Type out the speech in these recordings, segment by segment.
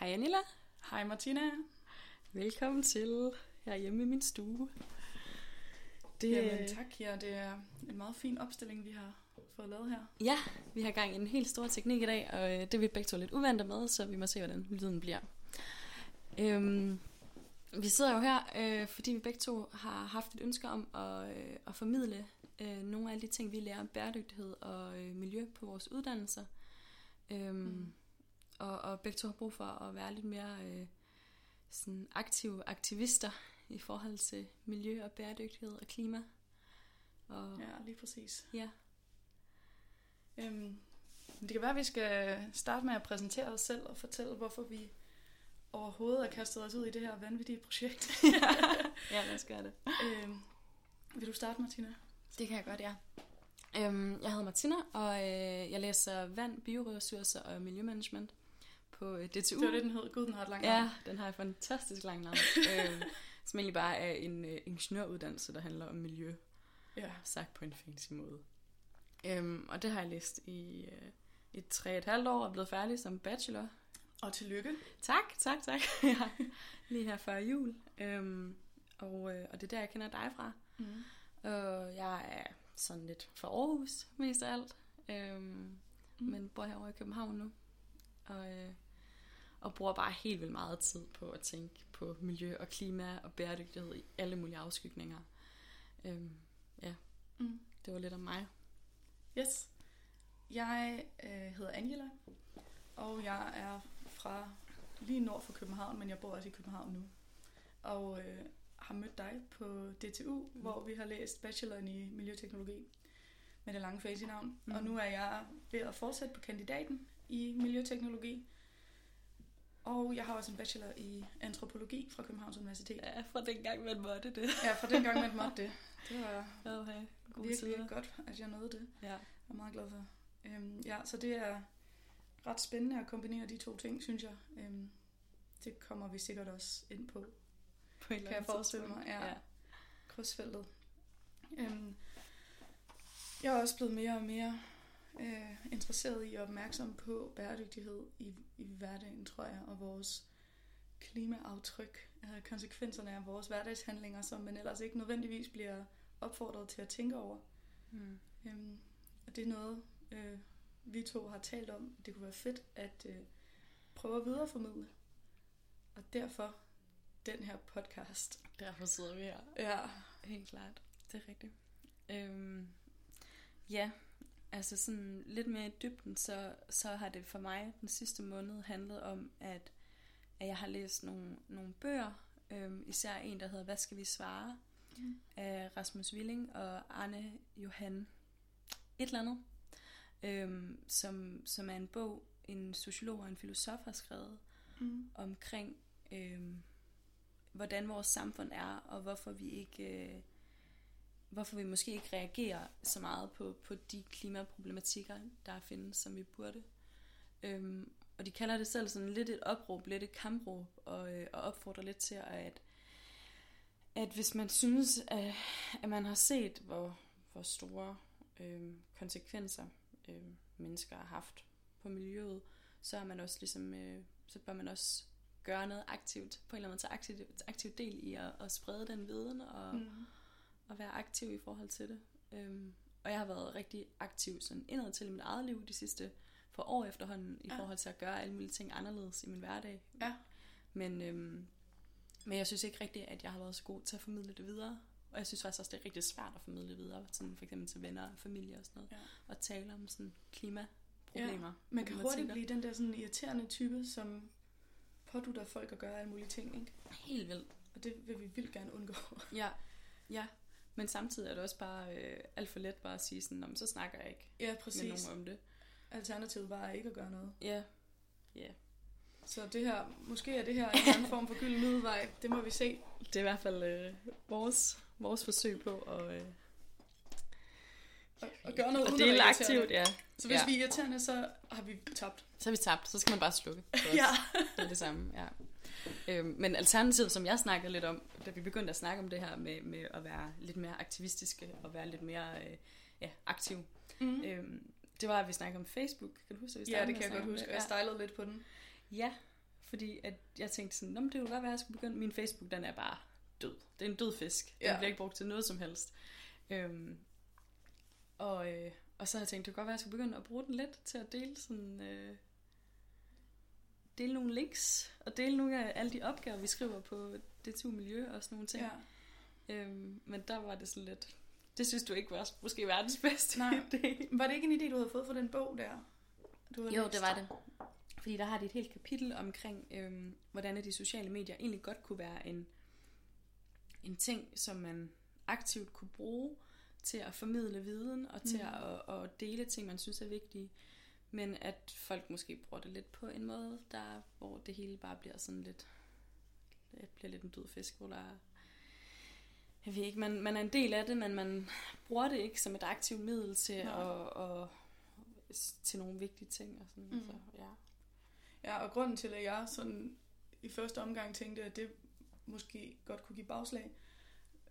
Hej Anila. Hej Martina. Velkommen til her hjemme i min stue. Det... Jamen tak, ja. Det er en meget fin opstilling, vi har fået lavet her. Ja, vi har gang i en helt stor teknik i dag, og øh, det er vi begge to lidt uvante med, så vi må se, hvordan lyden bliver. Øhm, vi sidder jo her, øh, fordi vi begge to har haft et ønske om at, øh, at formidle øh, nogle af de ting, vi lærer om bæredygtighed og øh, miljø på vores uddannelser. Øhm, mm. Og, og begge to har brug for at være lidt mere øh, sådan aktive aktivister i forhold til miljø og bæredygtighed og klima. Og, ja, lige præcis. Ja. Øhm, det kan være, at vi skal starte med at præsentere os selv og fortælle, hvorfor vi overhovedet har kastet os ud i det her vanvittige projekt. ja, lad os gøre det. Øhm, vil du starte, Martina? Det kan jeg godt, ja. Øhm, jeg hedder Martina, og øh, jeg læser vand, bioressourcer og miljømanagement på øh, DTU. Det var det, den hed. Gud, den har et langt navn. Ja, den har et fantastisk langt navn. øhm, som egentlig bare er en øh, ingeniøruddannelse, der handler om miljø. Ja. Sagt på en fancy måde. Øhm, og det har jeg læst i øh, et tre et halvt år og er blevet færdig som bachelor. Og tillykke. Tak, tak, tak. ja, lige her før jul. Øhm, og, øh, og det er der, jeg kender dig fra. Mm. Og jeg er sådan lidt fra Aarhus, mest af alt. Øhm, mm. Men bor herovre i København nu. Og, øh, og bruger bare helt vildt meget tid på at tænke på miljø og klima og bæredygtighed i alle mulige afskygninger. Øhm, ja, mm. det var lidt om mig. Yes. Jeg øh, hedder Angela, og jeg er fra lige nord for København, men jeg bor også i København nu. Og øh, har mødt dig på DTU, mm. hvor vi har læst bacheloren i miljøteknologi med det lange fancy navn. Mm. Og nu er jeg ved at fortsætte på kandidaten i miljøteknologi. Og jeg har også en bachelor i antropologi fra Københavns Universitet. Ja, fra den gang man måtte det. ja, fra den gang man måtte det. Det var okay. God virkelig tider. godt, at jeg nåede det. Ja. Jeg er meget glad for. Øhm, ja, så det er ret spændende at kombinere de to ting, synes jeg. Øhm, det kommer vi sikkert også ind på. På en kan jeg forestille mig. Ja. ja. Krydsfeltet. Øhm, jeg er også blevet mere og mere øh, interesseret i og opmærksom på bæredygtighed i, i hverdagen, tror jeg, og vores klimaaftryk, øh, konsekvenserne af vores hverdagshandlinger, som man ellers ikke nødvendigvis bliver opfordret til at tænke over. Mm. Øhm, og det er noget, øh, vi to har talt om. Det kunne være fedt at øh, prøve at videreformidle. Og derfor den her podcast. Derfor sidder vi her. Ja. Helt klart. Det er rigtigt. Øhm, ja, altså sådan lidt mere i dybden, så, så har det for mig den sidste måned handlet om, at, at jeg har læst nogle, nogle bøger, øhm, især en, der hedder Hvad skal vi svare? Mm. af Rasmus Willing og Arne Johan et eller andet, øhm, som, som er en bog, en sociolog og en filosof har skrevet mm. omkring, øhm, hvordan vores samfund er, og hvorfor vi ikke... Øh, hvorfor vi måske ikke reagerer så meget på, på de klimaproblematikker, der findes, som vi burde. Øhm, og de kalder det selv sådan lidt et opråb, lidt et kampråb, og, øh, og opfordrer lidt til, at, at hvis man synes, at, at man har set, hvor, hvor store øh, konsekvenser øh, mennesker har haft på miljøet, så er man også ligesom, øh, så bør man også gøre noget aktivt, på en eller anden måde tage aktiv, aktiv del i at, at sprede den viden og, mm og være aktiv i forhold til det. Øhm, og jeg har været rigtig aktiv sådan indad til i mit eget liv de sidste for år efterhånden i ja. forhold til at gøre alle mulige ting anderledes i min hverdag. Ja. Men, øhm, men jeg synes ikke rigtigt, at jeg har været så god til at formidle det videre. Og jeg synes faktisk også, det er rigtig svært at formidle videre, sådan for eksempel til venner og familie og sådan noget. Ja. Og tale om sådan klimaproblemer. Ja. Man kan hurtigt blive den der sådan irriterende type, som pådutter folk at gøre alle mulige ting, ikke? Helt vildt. Og det vil vi vildt gerne undgå. ja, ja. Men samtidig er det også bare øh, alt for let bare at sige sådan, så snakker jeg ikke ja, præcis. med nogen om det. Alternativet bare ikke at gøre noget. Ja, ja. Så det her, måske er det her en anden form for gylden udvej. Det må vi se. Det er i hvert fald øh, vores, vores forsøg på at... Øh, og, gøre noget og dele aktivt, ja. Så hvis ja. vi er irriterende, så har vi tabt. Så har vi tabt, så skal man bare slukke. ja. Det er det samme, ja. Øhm, men alternativet, som jeg snakkede lidt om, da vi begyndte at snakke om det her med, med at være lidt mere aktivistiske og være lidt mere øh, ja, aktiv, mm. øhm, det var, at vi snakkede om Facebook. Kan du huske, at vi Ja, det kan jeg godt huske, og jeg stylede lidt på den. Ja, fordi at jeg tænkte sådan, Nå, det kunne godt være, at jeg skulle begynde. Min Facebook, den er bare død. Det er en død fisk. Den Ja. bliver ikke brugt til noget som helst. Øhm, og, øh, og så har jeg tænkt, det kunne godt være, at jeg skulle begynde at bruge den lidt til at dele sådan... Øh, dele nogle links, og dele nogle af alle de opgaver, vi skriver på DTU Miljø og sådan nogle ting. Ja. Øhm, men der var det sådan lidt... Det synes du ikke var måske verdens bedste Nej. idé. Var det ikke en idé, du havde fået fra den bog der? Du havde Jo, læst? det var det. Fordi der har de et helt kapitel omkring, øhm, hvordan de sociale medier egentlig godt kunne være en, en ting, som man aktivt kunne bruge til at formidle viden og til Mm. at, at dele ting, man synes er vigtige. Men at folk måske bruger det lidt på en måde, der, hvor det hele bare bliver sådan lidt, det bliver lidt en død fisk, hvor der er- jeg ved ikke, man, man er en del af det, men man bruger det ikke som et aktivt middel til Nej. at, at, til nogle vigtige ting. Og sådan, Mm. så, ja. Ja, og grunden til, at jeg sådan i første omgang tænkte, at det måske godt kunne give bagslag,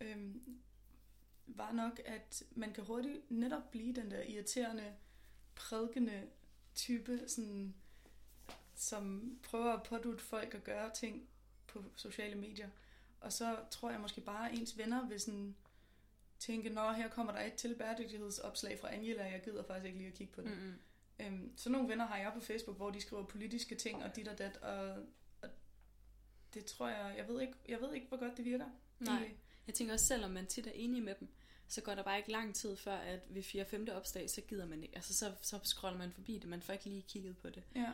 øhm, var nok, at man kan hurtigt netop blive den der irriterende, prædikende type, sådan, som prøver at pådute folk at gøre ting på sociale medier. Og så tror jeg måske bare, at ens venner vil sådan tænke, nå, her kommer der et til bæredygtighedsopslag fra Angela, jeg gider faktisk ikke lige at kigge på det. Mm-mm. Øhm, så nogle venner har jeg på Facebook, hvor de skriver politiske ting og dit og dat, og, og det tror jeg, jeg ved ikke, jeg ved ikke, hvor godt det virker. Nej. egentlig. Jeg tænker også, selvom man tit er enig med dem, så går der bare ikke lang tid før, at ved 4. 5. opslag, så gider man ikke. Altså, så, så scroller man forbi det. Man får ikke lige kigget på det. Ja,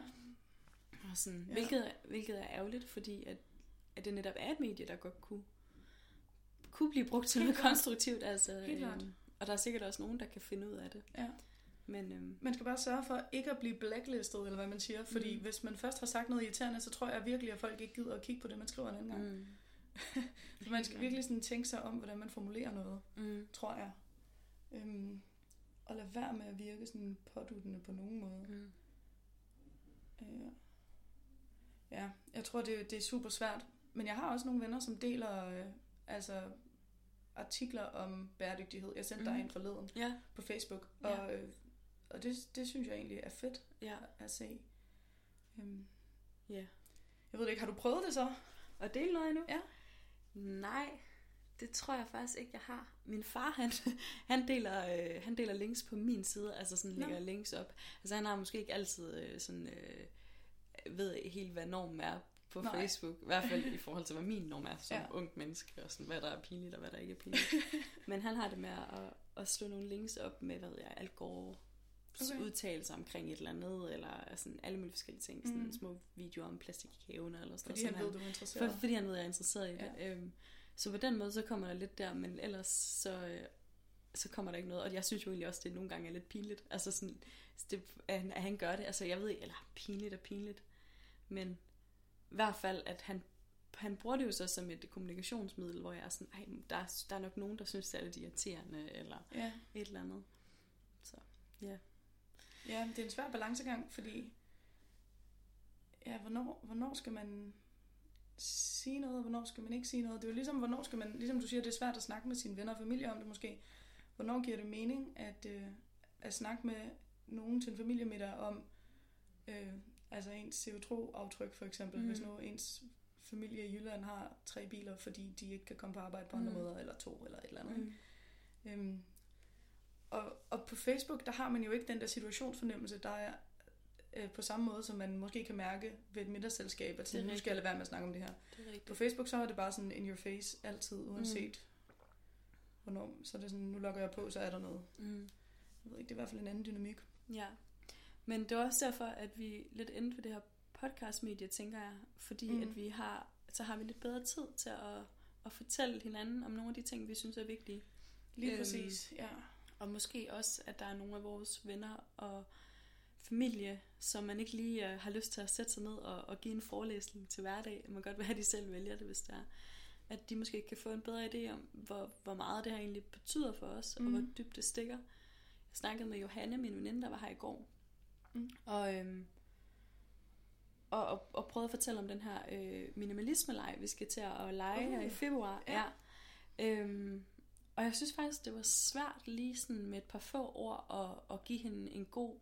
Og sådan, Ja. hvilket, hvilket er ærgerligt, fordi at, at det netop er et medie, der godt kunne, kunne blive brugt til noget konstruktivt. Altså, Helt klart. øhm, og der er sikkert også nogen, der kan finde ud af det. ja. Men øhm, Man skal bare sørge for ikke at blive blacklistet, eller hvad man siger, fordi Mm. hvis man først har sagt noget irriterende, så tror jeg virkelig, at folk ikke gider at kigge på det, man skriver en anden gang. Mm. Så man skal virkelig sådan tænke sig om, hvordan man formulerer noget, mm, tror jeg. Øhm, og lade være med at virke sådan påduttende på nogen måde. mm. Øh, ja, jeg tror, det, det er super svært. Men jeg har også nogle venner, som deler øh, altså artikler om bæredygtighed. Jeg sendte mm. dig en forleden Ja, på Facebook, Ja. og, øh, og det, det synes jeg egentlig er fedt ja, at se. Øhm, ja. jeg ved ikke, har du prøvet det så? Og dele noget endnu? Ja. Nej, det tror jeg faktisk ikke, jeg har. Min far, han, han, deler, øh, han deler links på min side, altså sådan lægger links op. Altså han har måske ikke altid øh, sådan, øh, ved helt, hvad normen er på Nej. Facebook. I hvert fald i forhold til, hvad min norm er som Ja. ja. ung menneske, og sådan, hvad der er pinligt og hvad der ikke er pinligt. Men han har det med at, at slå nogle links op med, hvad ved jeg, Al Gore Okay. udtalelser omkring et eller andet, eller sådan alle mulige forskellige ting, sådan Mm. små videoer om plastik i haven, eller sådan Fordi noget, han som ved, du er interesseret. for, fordi han ved, jeg er interesseret i det. Ja. Øhm, så på den måde, så kommer der lidt der, men ellers så, øh, så kommer der ikke noget. Og jeg synes jo egentlig også, det nogle gange er lidt pinligt. Altså sådan, det, at, han, at han gør det. Altså jeg ved ikke, eller pinligt og pinligt. Men i hvert fald, at han, han bruger det jo så som et kommunikationsmiddel, hvor jeg er sådan, Ej, der, er- der er nok nogen, der synes, det er lidt irriterende, eller Ja. et eller andet. Så, ja. Ja, det er en svær balancegang, fordi ja, hvornår, hvornår skal man sige noget, og hvornår skal man ikke sige noget. Det er jo ligesom, hvornår skal man, ligesom du siger, det er svært at snakke med sine venner og familie om det måske. Hvornår giver det mening at, øh, at snakke med nogen til en familiemiddag om øh, altså ens CO2-aftryk for eksempel, mm. Hvis nu ens familie i Jylland har tre biler, fordi de ikke kan komme på arbejde på andre Mm. måder, eller to, eller et eller andet. Mm. Øhm, og, og på Facebook, der har man jo ikke den der situationsfornemmelse, der er øh, på samme måde, som man måske kan mærke ved et middagsselskab, at sådan, nu skal jeg lade være med at snakke om det her. Det. På Facebook, så er det bare sådan in your face, altid, uanset mm. hvornår. Så er det sådan, nu logger jeg på, så er der noget. Mm. Jeg ved ikke, det er i hvert fald en anden dynamik. Ja, men det er også derfor, at vi lidt endte ved det her podcastmedie, tænker jeg. Fordi Mm. mm. at vi har, så har vi lidt bedre tid til at, at fortælle hinanden om nogle af de ting, vi synes er vigtige. Lige Øhm, præcis, ja. Og måske også, at der er nogle af vores venner og familie, som man ikke lige uh, har lyst til at sætte sig ned og, og give en forelæsning til hverdag. Det må godt være, at de selv vælger det, hvis det er. At de måske kan få en bedre idé om, hvor, hvor meget det her egentlig betyder for os, mm. og hvor Mhm. dybt det stikker. Jeg snakkede med Johanne, min veninde, der var her i går. Mm. Og, øhm, og, og, og prøvede at fortælle om den her øh, minimalisme-leg, vi skal til at lege Uh, her i februar. ja. Øhm, og jeg synes faktisk, det var svært lige sådan med et par få ord at, at give hende en god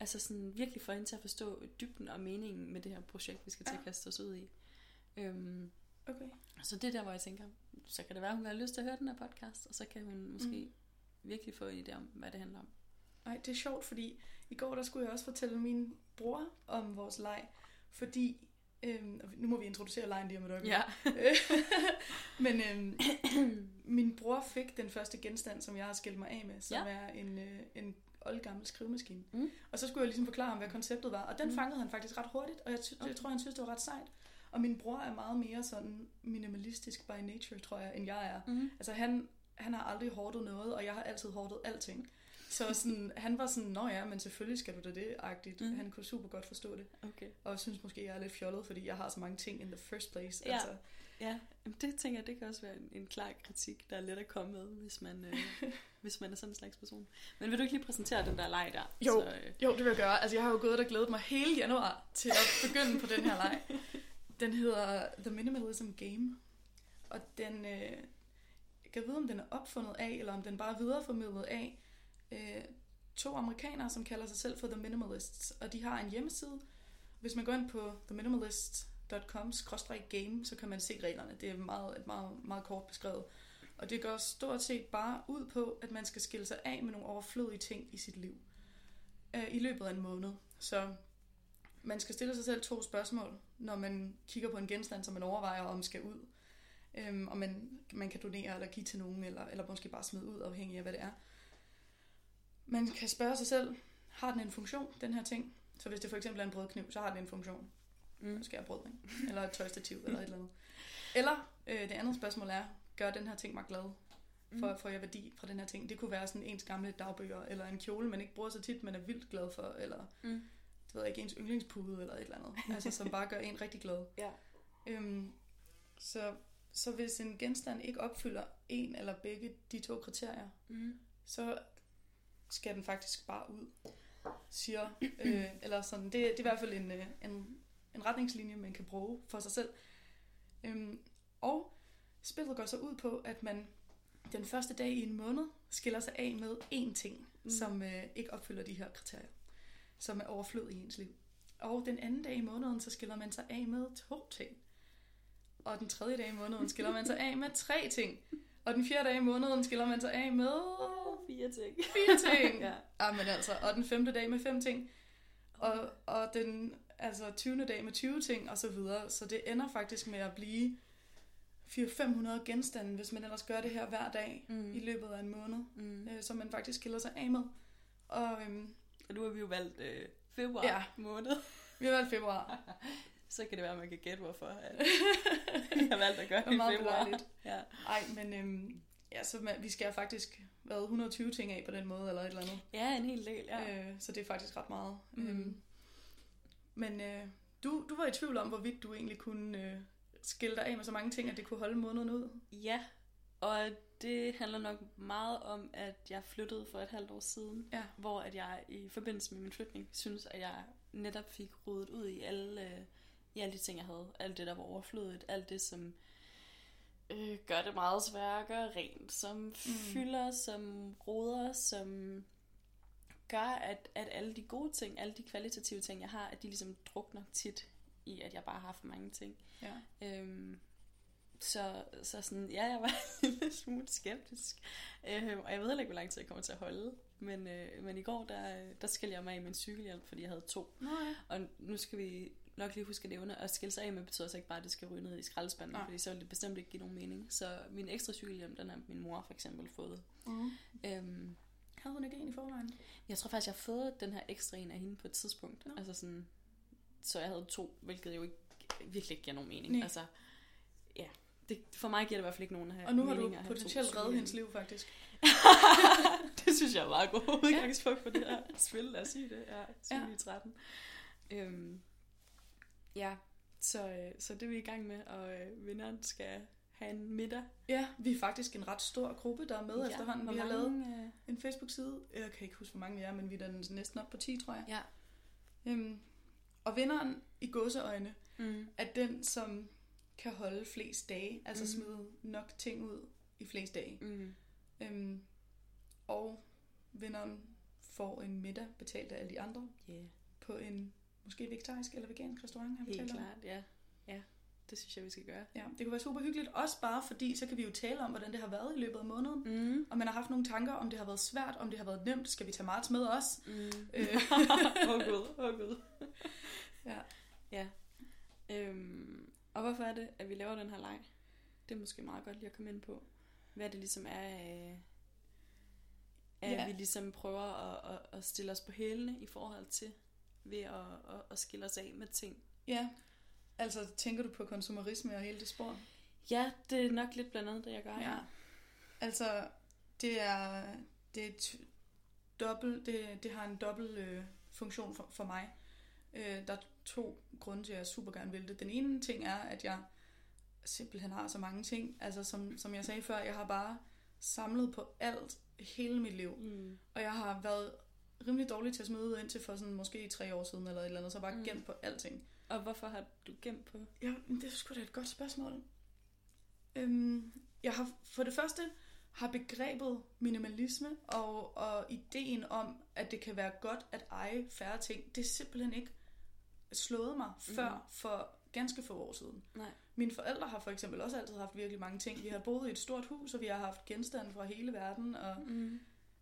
Altså sådan virkelig få hende til at forstå dybden og meningen med det her projekt, vi skal til Ja. at kaste os ud i. Øhm, Okay. så det er der, hvor jeg tænker, så kan det være, hun har lyst til at høre den her podcast, og så kan hun måske Mm. mm. virkelig få en idé om, hvad det handler om. Nej, det er sjovt, fordi i går der skulle jeg også fortælle min bror om vores leg, fordi øhm, og nu må vi introducere lejen lige om et øjeblik. Men øhm, min bror fik den første genstand, som jeg har skilt mig af med, som Ja. er en, øh, en oldgammel skrivemaskine. Mm. Og så skulle jeg ligesom forklare ham, hvad konceptet var, og den Mm. fangede han faktisk ret hurtigt, og jeg, Okay. jeg tror, han synes, det var ret sejt. Og min bror er meget mere sådan minimalistisk by nature, tror jeg, end jeg er. Mm. Altså han, han har aldrig hårdet noget, og jeg har altid hårdet alting. Så sådan, han var sådan, nå ja, men selvfølgelig skal du da det, agtigt. Mm. Han kunne super godt forstå det. Okay. Og synes måske, jeg er lidt fjollet, fordi jeg har så mange ting in the first place. Ja. Altså, Ja, jamen det tænker jeg, det kan også være en, en klar kritik, der er let at komme med, hvis man, øh, hvis man er sådan en slags person. Men vil du ikke lige præsentere den der leg der? Jo. Så, øh, jo, det vil jeg gøre. Altså, jeg har jo gået og glædet mig hele januar til at begynde på den her leg. Den hedder The Minimalism Game. Og den, øh, jeg kan vide, om den er opfundet af, eller om den bare er videreformidlet af øh, to amerikanere, som kalder sig selv for The Minimalists. Og de har en hjemmeside. Hvis man går ind på theminimalist.com-game, så kan man se reglerne. Det er meget, et meget, meget kort beskrevet. Og det går stort set bare ud på, at man skal skille sig af med nogle overflødige ting i sit liv. Øh, I løbet af en måned. Så man skal stille sig selv to spørgsmål, når man kigger på en genstand, som man overvejer, om skal ud. Øhm, og man, man kan donere eller give til nogen, eller, eller måske bare smide ud, afhængig af hvad det er. Man kan spørge sig selv, har den en funktion, den her ting? Så hvis det for eksempel er en brødkniv, så har den en funktion. mm. Jeg brød, ikke? Eller et tøjstativ, eller et eller andet. Eller øh, det andet spørgsmål er, gør den her ting mig glad? For, får jeg værdi fra den her ting? Det kunne være sådan ens gamle dagbøger, eller en kjole, man ikke bruger så tit, men er vildt glad for, eller Mm. det ved jeg ikke, ens yndlingspude, eller et eller andet. Altså, som bare gør en rigtig glad. Ja. Øhm, så, så hvis en genstand ikke opfylder en eller begge de to kriterier, Mm. så skal den faktisk bare ud, siger, øh, eller sådan, det, det er i hvert fald en, øh, en, en retningslinje, man kan bruge for sig selv. Øhm, og spillet går så ud på, at man den første dag i en måned skiller sig af med én ting, mm. Som øh, ikke opfylder de her kriterier, som er overflødige i ens liv. Og den anden dag i måneden, så skiller man sig af med to ting. Og den tredje dag i måneden skiller man sig af med tre ting. Og den fjerde dag i måneden skiller man sig af med Fire ting. fire ting. ja. ja. men altså, og den femte dag med fem ting. Og, og den altså 20. dag med 20 ting, og så videre. Så det ender faktisk med at blive 400-500 genstande, hvis man ellers gør det her hver dag Mm. i løbet af en måned, Mm. øh, som man faktisk skiller sig af med. Og øhm, Og nu har vi jo valgt øh, februar Ja. måned. vi har valgt februar. Så kan det være, at man kan gætte, hvorfor at vi har valgt at gøre Det det i meget februar. belejligt. Ja. Ej, men øhm, ja, så man, vi skal faktisk været 120 ting af på den måde, eller et eller andet. ja, en hel del. Ja. Øh, så det er faktisk ret meget. Mm. Øhm, men øh, du, du var i tvivl om, hvorvidt du egentlig kunne øh, skille dig af med så mange ting, at det kunne holde måneden ud. Ja, og det handler nok meget om, at jeg flyttede for et halvt år siden, Ja. hvor at jeg i forbindelse med min flytning synes, at jeg netop fik rodet ud i alle, øh, i alle de ting, jeg havde. Alt det, der var overflødigt, alt det, som øh, gør det meget sværere at gøre rent, som mm. fylder, som roder, som gør, at, at alle de gode ting, alle de kvalitative ting, jeg har, at de ligesom drukner tit i, at jeg bare har for mange ting. Ja. Øhm, så, så sådan, ja, jeg var en lille smule skeptisk. Øhm, og jeg ved ikke, hvor lang tid jeg kommer til at holde. Men, øh, men i går, der, der skældte jeg mig med en cykelhjelm, fordi jeg havde to. Nå ja. Og nu skal vi nok lige huske at nævne, at skille sig af med betyder så ikke bare, at det skal ryge ned i skraldespanden, Nej. fordi så vil det bestemt ikke give nogen mening. Så min ekstra cykelhjelm, den har min mor for eksempel fået. Mm. Øhm, Havde hun ikke en i forvejen? jeg tror faktisk, jeg har fået den her ekstra en af hende på et tidspunkt. Nå. Altså sådan, så jeg havde to, hvilket jo ikke, virkelig ikke giver nogen mening. Nej. Altså, ja, det, for mig giver det i hvert fald ikke nogen have Og nu har du potentielt reddet hendes liv, faktisk. det synes jeg er meget god udgangspunkt for det her spil, lad os sige det. Ja, Ja. 13. Øhm, ja, så, øh, så det er vi i gang med, og øh, vinderen skal have en middag. Ja, vi er faktisk en ret stor gruppe, der er med ja, efterhånden. Vi har lavet øh, en Facebook-side. Jeg kan ikke huske, hvor mange vi er, men vi er da næsten op på 10, tror jeg. Ja. Øhm, og vinderen i godseøjne Mm. er den, som kan holde flest dage, altså Mhm. smide nok ting ud i flest dage. Mm. Øhm, og vinderen får en middag betalt af alle de andre Yeah. på en måske vegetarisk eller vegansk restaurant, har vi Helt talt om. klart, ja. Ja, det synes jeg, vi skal gøre. Ja, det kunne være super hyggeligt, også bare fordi, så kan vi jo tale om, hvordan det har været i løbet af måneden. Mm. Om man har haft nogle tanker, om det har været svært, om det har været nemt. Skal vi tage marts med os? Mm. Øh. Åh oh, gud, åh oh, gud. Ja. Ja. Øhm, og hvorfor er det, at vi laver den her leg? Det er måske meget godt lige at komme ind på. Hvad det ligesom er, af, at Ja. vi ligesom prøver at, at, at stille os på hælene i forhold til ved at, at, at skille os af med ting. Ja. Altså, tænker du på konsumerisme og hele det spor? Ja, det er nok lidt blandt andet det, jeg gør. Ja. Altså, det er, det er et dobbelt, det, det har en dobbelt øh, funktion for, for mig. Øh, der er to grunde til, at jeg super gerne vil det. Den ene ting er, at jeg simpelthen har så mange ting. Altså, som, som jeg sagde før, jeg har bare samlet på alt hele mit liv. Mm. Og jeg har været rimelig dårlig til at smide ud indtil for sådan måske tre år siden eller et eller andet, så bare Mm. mm. gemt på alting. Og hvorfor har du gemt på? Ja, men det er sgu da et godt spørgsmål. Øhm, jeg har for det første har begrebet minimalisme og, og ideen om, at det kan være godt at eje færre ting, det er simpelthen ikke slået mig Mhm. før for ganske få år siden. Nej. Mine forældre har for eksempel også altid haft virkelig mange ting. Vi har boet i et stort hus, og vi har haft genstande fra hele verden, og Mm.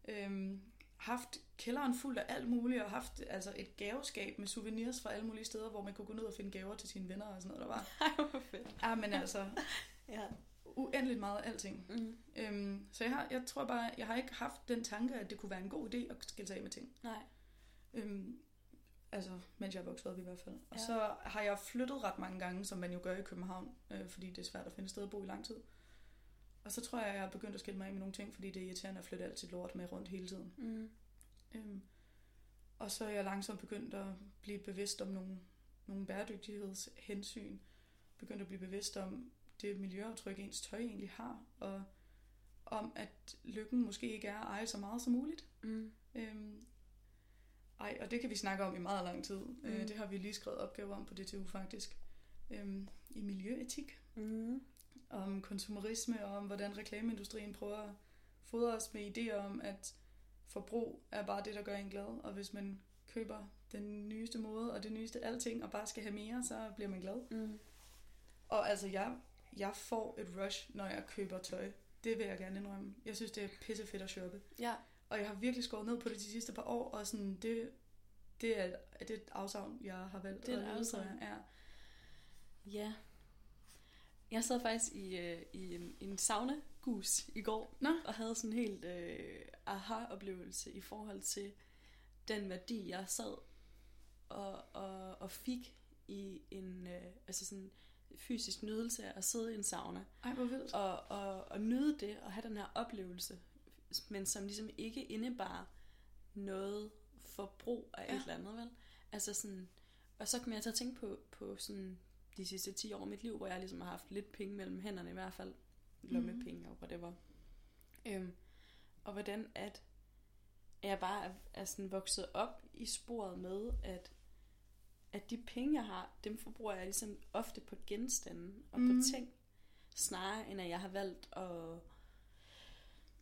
øhm, haft kælderen fuld af alt muligt, og haft altså, et gaveskab med souvenirs fra alle mulige steder, hvor man kunne gå ned og finde gaver til sine venner og sådan noget, der var. Ej, hvor fedt. Ja, men altså, Ja. uendeligt meget af alting. Mm. Øhm, så jeg, har, jeg tror bare, jeg har ikke haft den tanke, at det kunne være en god idé at skille sig af med ting. Nej. Øhm, altså, mens jeg vokset op i hvert fald. Og Ja. så har jeg flyttet ret mange gange, som man jo gør i København, øh, fordi det er svært at finde sted at bo i lang tid. Og så tror jeg, jeg har begyndt at skille mig af med nogle ting, fordi det er irriterende at flytte alt sit lort med rundt hele tiden. Mm. Øhm, og så er jeg langsomt begyndt at blive bevidst om nogle, nogle bæredygtighedshensyn. Begyndt at blive bevidst om det miljøaftryk, ens tøj egentlig har. Og om, at lykken måske ikke er at eje så meget som muligt. Mm. Øhm, ej, og det kan vi snakke om i meget lang tid. Mm. Øh, Mm. det har vi lige skrevet opgaver om på DTU faktisk. Øhm, I miljøetik. Mm. Om konsumerisme og om, hvordan reklameindustrien prøver at fodre os med idéer om, at forbrug er bare det, der gør en glad. Og hvis man køber den nyeste måde og det nyeste alting og bare skal have mere, så bliver man glad. Mm. Og altså, jeg, jeg får et rush, når jeg køber tøj. Det vil jeg gerne indrømme. Jeg synes, det er pissefedt at shoppe. Ja. Og jeg har virkelig skåret ned på det de sidste par år, og sådan, det, det, er, det er et afsavn, jeg har valgt Det er et afsavn. Ja. Ja. Jeg sad faktisk i, øh, i en, en sauna-gus i går, Nå. og havde sådan en helt øh, aha-oplevelse i forhold til den værdi, jeg sad og, og, og fik i en øh, altså sådan fysisk nydelse af at sidde i en sauna. Ej, hvor vildt. Og, og, og nyde det, og have den her oplevelse, men som ligesom ikke indebar noget forbrug af ja. Et eller andet, vel? Altså sådan, og så kom jeg til at tænke på, på sådan de sidste 10 år af mit liv, hvor jeg ligesom har haft lidt penge mellem hænderne i hvert fald, lommepenge og whatever. Øhm, og hvordan at jeg bare er, er sådan vokset op i sporet med, at at de penge, jeg har, dem forbruger jeg ligesom ofte på genstande og mm. Mhm. på ting, snarere end at jeg har valgt at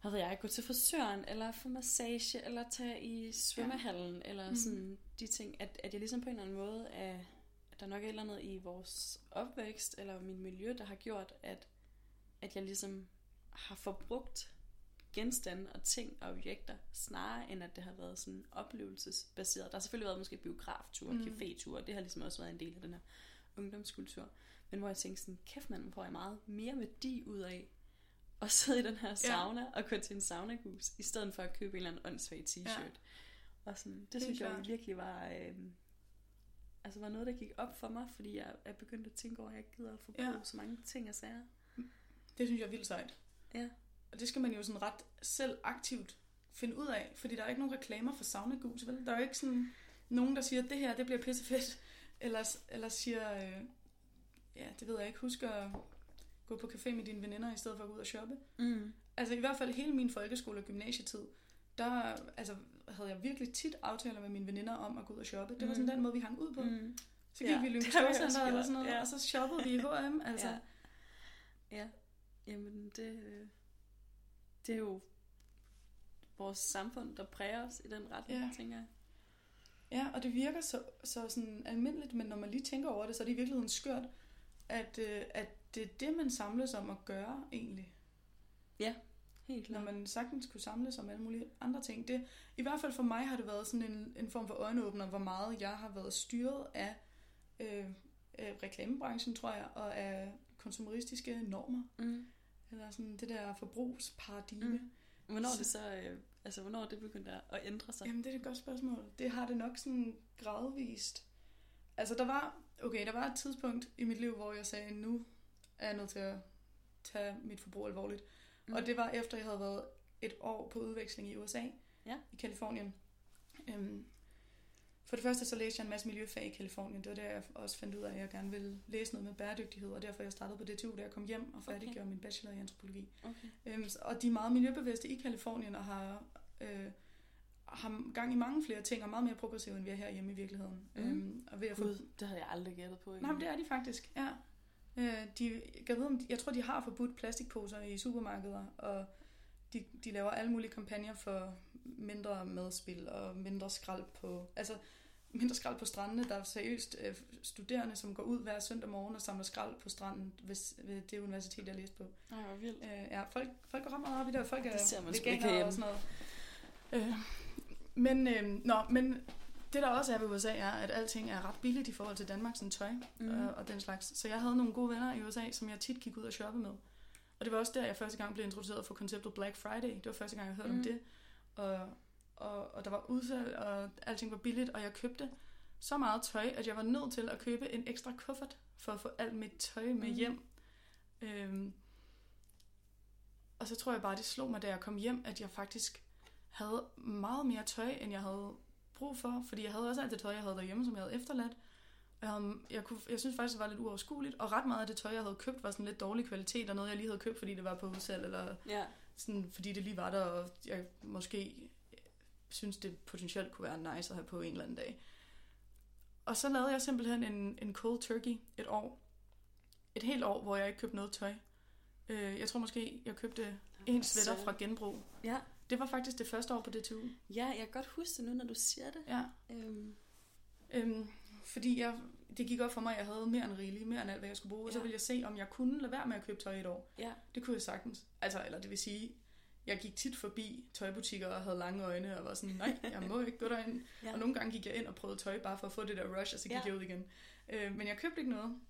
hvad ved jeg, gå til frisøren, eller få massage, eller tage i svømmehallen, ja. eller Mhm. sådan de ting, at, at jeg ligesom på en eller anden måde, er, der nok er et eller andet i vores opvækst, eller min miljø, der har gjort, at, at jeg ligesom har forbrugt genstande og ting og objekter, snarere end at det har været sådan oplevelsesbaseret. Der har selvfølgelig været måske biografture, mm. Caféture, det har ligesom også været en del af den her ungdomskultur. Men hvor jeg tænkte sådan, kæft man, får jeg meget mere værdi ud af at sidde i den her sauna ja. og gå til en saunagus, i stedet for at købe en eller anden åndssvag t-shirt. Ja. Og sådan, det Helt synes jeg klart. virkelig var, øh, altså var noget, der gik op for mig, fordi jeg er begyndt at tænke over, at jeg gider at forbruge. Ja. så mange ting og sager. Det synes jeg er vildt sejt. Ja. Og det skal man jo sådan ret selv aktivt finde ud af, fordi der er ikke nogen reklamer for saunagus, vel? Der er jo ikke sådan nogen, der siger, at det her, det bliver pissefedt, eller, eller siger, øh, ja, det ved jeg ikke, husk at gå på café med dine veninder, i stedet for at gå ud og shoppe. Mm. Altså i hvert fald hele min folkeskole- og gymnasietid, der altså, havde jeg virkelig tit aftaler med mine veninder om at gå ud og shoppe. Det var sådan Mm. den måde, vi hang ud på. Mm. Så gik Ja, vi i Lyngby eller sådan noget, ja. og så shoppede vi i H&M. Altså, Ja. ja. Jamen, det, øh, det er jo vores samfund, der præger os i den retning, Ja. tænker jeg. Ja, og det virker så, så sådan almindeligt, men når man lige tænker over det, så er det i virkeligheden skørt, at, øh, at det er det, man samles om at gøre egentlig. Helt Når klart. man sagtens kunne samles om alle mulige andre ting. Det, I hvert fald for mig har det været sådan en, en form for øjenåbner, hvor meget jeg har været styret af øh, øh, reklamebranchen, tror jeg, og af konsumeristiske normer. Mm. Eller sådan det der forbrugsparadigme. Mm. Hvornår Så- det så, øh, altså hvornår det begyndt at at ændre sig? Jamen, det er et godt spørgsmål. Det har det nok sådan gradvist. Altså, der var, okay, der var et tidspunkt i mit liv, hvor jeg sagde, nu er jeg nødt til at tage mit forbrug alvorligt. Mm. Og det var efter, jeg havde været et år på udveksling i USA, Ja. i Kalifornien. Øhm, for det første så læste jeg en masse miljøfag i Kalifornien. Det var der, jeg også fandt ud af, at jeg gerne ville læse noget med bæredygtighed, og derfor jeg startede på DTU, da jeg kom hjem og færdiggjorde okay. min bachelor i antropologi. Okay. Øhm, og de er meget miljøbevidste i Kalifornien og har, øh, har gang i mange flere ting og meget mere progressive, end vi er herhjemme i virkeligheden. Mm. Øhm, og ved at få... Gud, det havde jeg aldrig gættet på. Nej, men det er de faktisk, ja. Øh, de, jeg, ved, om de, jeg tror, de har forbudt plastikposer i supermarkeder, og de, de laver alle mulige kampagner for mindre madspil og mindre skrald på... Altså, mindre skrald på strandene. Der er seriøst øh, studerende, som går ud hver søndag morgen og samler skrald på stranden ved, ved det universitet, jeg læste på. Nej, hvor vildt. Øh, ja, folk, folk går ret meget op i det, og folk er Det veganere og sådan noget. Øh, men, øh, nå, men det der også er ved USA er, at alting er ret billigt i forhold til Danmark, sådan tøj Mm. mm. øh, og den slags. Så jeg havde nogle gode venner i USA, som jeg tit gik ud og shoppe med. Og det var også der, jeg første gang blev introduceret for konceptet Black Friday. Det var første gang, jeg hørte mm. Mm. om det. Og, og, og der var udsalg, og alting var billigt, og jeg købte så meget tøj, at jeg var nødt til at købe en ekstra kuffert for at få alt mit tøj med Mm. hjem. Øhm, og så tror jeg bare, det slog mig, da jeg kom hjem, at jeg faktisk havde meget mere tøj, end jeg havde brug for. Fordi jeg havde også alt det tøj, jeg havde derhjemme, som jeg havde efterladt. Og Jeg, kunne, jeg synes faktisk, det var lidt uoverskueligt. Og ret meget af det tøj, jeg havde købt, var sådan lidt dårlig kvalitet, og noget, jeg lige havde købt, fordi det var på udsalg, eller Ja. sådan, fordi det lige var der, og jeg måske synes, det potentielt kunne være nice at have på en eller anden dag. Og så lavede jeg simpelthen en, en cold turkey et år. Et helt år, hvor jeg ikke købte noget tøj. Øh, jeg tror måske, jeg købte en sweater fra genbrug. Ja. Det var faktisk det første år på DTU. ja, jeg kan godt huske det nu, når du siger det. Ja. Øhm, Øhm, fordi jeg, det gik op for mig, at jeg havde mere end rigeligt, mere end alt, hvad jeg skulle bruge. Og så Ja. ville jeg se, om jeg kunne lade være med at købe tøj i et år. ja. Det kunne jeg sagtens. Altså, eller det vil sige, jeg gik tit forbi tøjbutikker og havde lange øjne og var sådan, nej, jeg må ikke gå derind. Ja. ja. Og nogle gange gik jeg ind og prøvede tøj bare for at få det der rush, og så gik Ja. ja. jeg ud igen. Øh, men jeg købte ikke noget,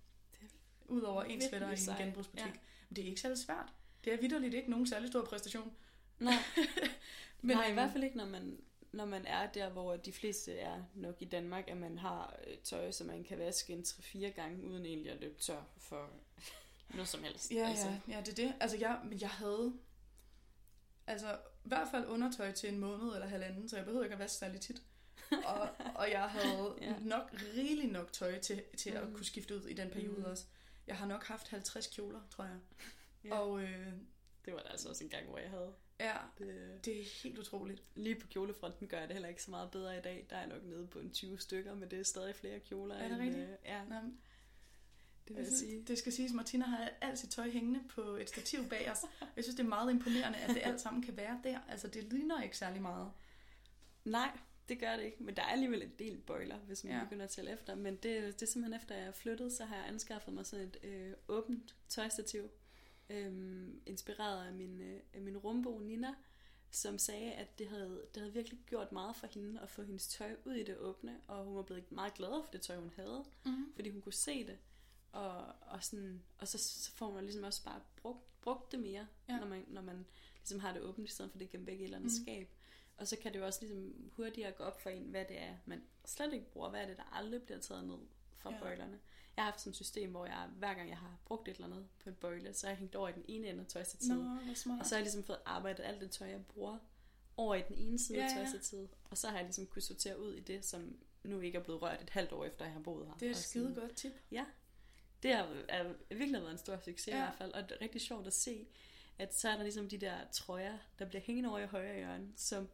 er udover en sweater i en genbrugsbutik. Ja. Ja. Men det er ikke særlig svært. Det er vidderligt ikke nogen særlig stor præstation. Nej, Men, Nej, i hvert fald ikke, når man, når man er der, hvor de fleste er nok i Danmark, at man har øh, tøj, som man kan vaske en 3-4 gange, uden egentlig at løbe tør for noget som helst. Ja, altså. ja, ja, det er det. Altså, jeg, men jeg havde altså i hvert fald undertøj til en måned eller halvanden, så jeg behøvede ikke at vaske særlig tit. og, og jeg havde Ja. nok rigeligt nok tøj til, til at Mhm. kunne skifte ud i den periode mm. også. Jeg har nok haft 50 kjoler, tror jeg. Ja. Og øh, Det var der altså også en gang, hvor jeg havde. Ja, Det, det er helt utroligt. lige på kjolefronten gør jeg det heller ikke så meget bedre i dag. Der er jeg nok nede på en 20 stykker, men det er stadig flere kjoler. Er det end, rigtigt? øh, ja, Nå, det vil jeg jeg synes, sige. det skal siges, at Martina har alt sit tøj hængende på et stativ bag os. Jeg synes, det er meget imponerende, at det alt sammen kan være der. Altså, det ligner ikke særlig meget. Nej, det gør det ikke, men der er alligevel en del bøjler, hvis man. Ja. begynder at tælle efter. Men det, det er simpelthen efter, jeg er flyttet, så har jeg anskaffet mig sådan et øh, åbent tøjstativ, øh, inspireret af min, øh, af min rumbo Nina, som sagde, at det havde, det havde virkelig gjort meget for hende at få hendes tøj ud i det åbne, og hun var blevet meget glad for det tøj, hun havde, Mm. fordi hun kunne se det. Og, og, sådan, og så, så får man ligesom også bare brugt, brugt det mere, ja. Når, man, når man ligesom har det åbent, i stedet for det i et eller andet mm. Skab. Og så kan det jo også ligesom hurtigere gå op for en, hvad det er, man slet ikke bruger. Hvad er det, der aldrig bliver taget ned fra. Ja. bøjlerne. Jeg har haft sådan et system, hvor jeg hver gang jeg har brugt et eller andet på en bøjle, så har jeg hængt over i den ene ende af tøjstativet. Nå. Og så har jeg ligesom fået arbejdet alt det tøj, jeg bruger, over i den ene side Ja, af tøjstativet. Og så har jeg ligesom kunne sortere ud i det, som nu ikke er blevet rørt et halvt år efter, jeg har boet her. det er et skide godt tip. Ja, det har er virkelig været en stor succes ja. i hvert fald, og det er rigtig sjovt at se, at så er der ligesom de der trøjer, der bliver hængende over i højre hjørne, som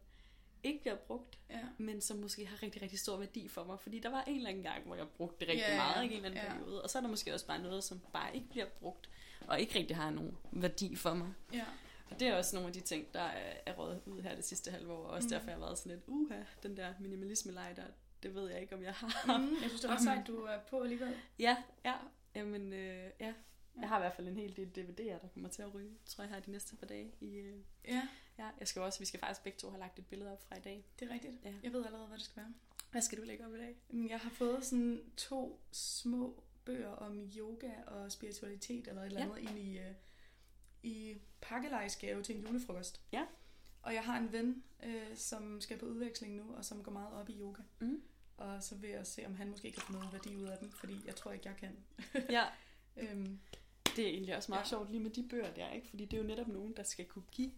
ikke bliver brugt, Ja. men som måske har rigtig, rigtig stor værdi for mig, fordi der var en eller anden gang, hvor jeg brugte det rigtig Ja, meget, ikke? en eller anden ja. periode, og så er der måske også bare noget, som bare ikke bliver brugt, og ikke rigtig har nogen værdi for mig. Ja. Og det er også nogle af de ting, der er, rådet ud her det sidste halve år, og også Mm. derfor har jeg været sådan lidt, uha, den der minimalisme der, det ved jeg ikke, om jeg har. Mm, jeg synes, det er ret sejt, du er på alligevel. Ja, ja, jamen, øh, ja. Jeg har i hvert fald en hel del DVD'er, der kommer til at ryge, tror jeg, her de næste par dage. I, øh, Ja, ja, jeg skal også, vi skal faktisk begge to have lagt et billede op fra i dag. det er rigtigt. Ja. Jeg ved allerede, hvad det skal være. Hvad skal du lægge op i dag? Jeg har fået sådan to små bøger om yoga og spiritualitet eller et eller Ja. andet ind i, øh, i pakkelejsgave til en julefrokost. Ja. Og jeg har en ven, øh, som skal på udveksling nu, og som går meget op i yoga. Mm. Og så vil jeg se, om han måske kan få noget værdi ud af dem, fordi jeg tror ikke, jeg kan. Ja, Øhm, det er egentlig også meget Ja. ja. sjovt lige med de bøger der, ikke? Fordi det er jo netop nogen, der skal kunne give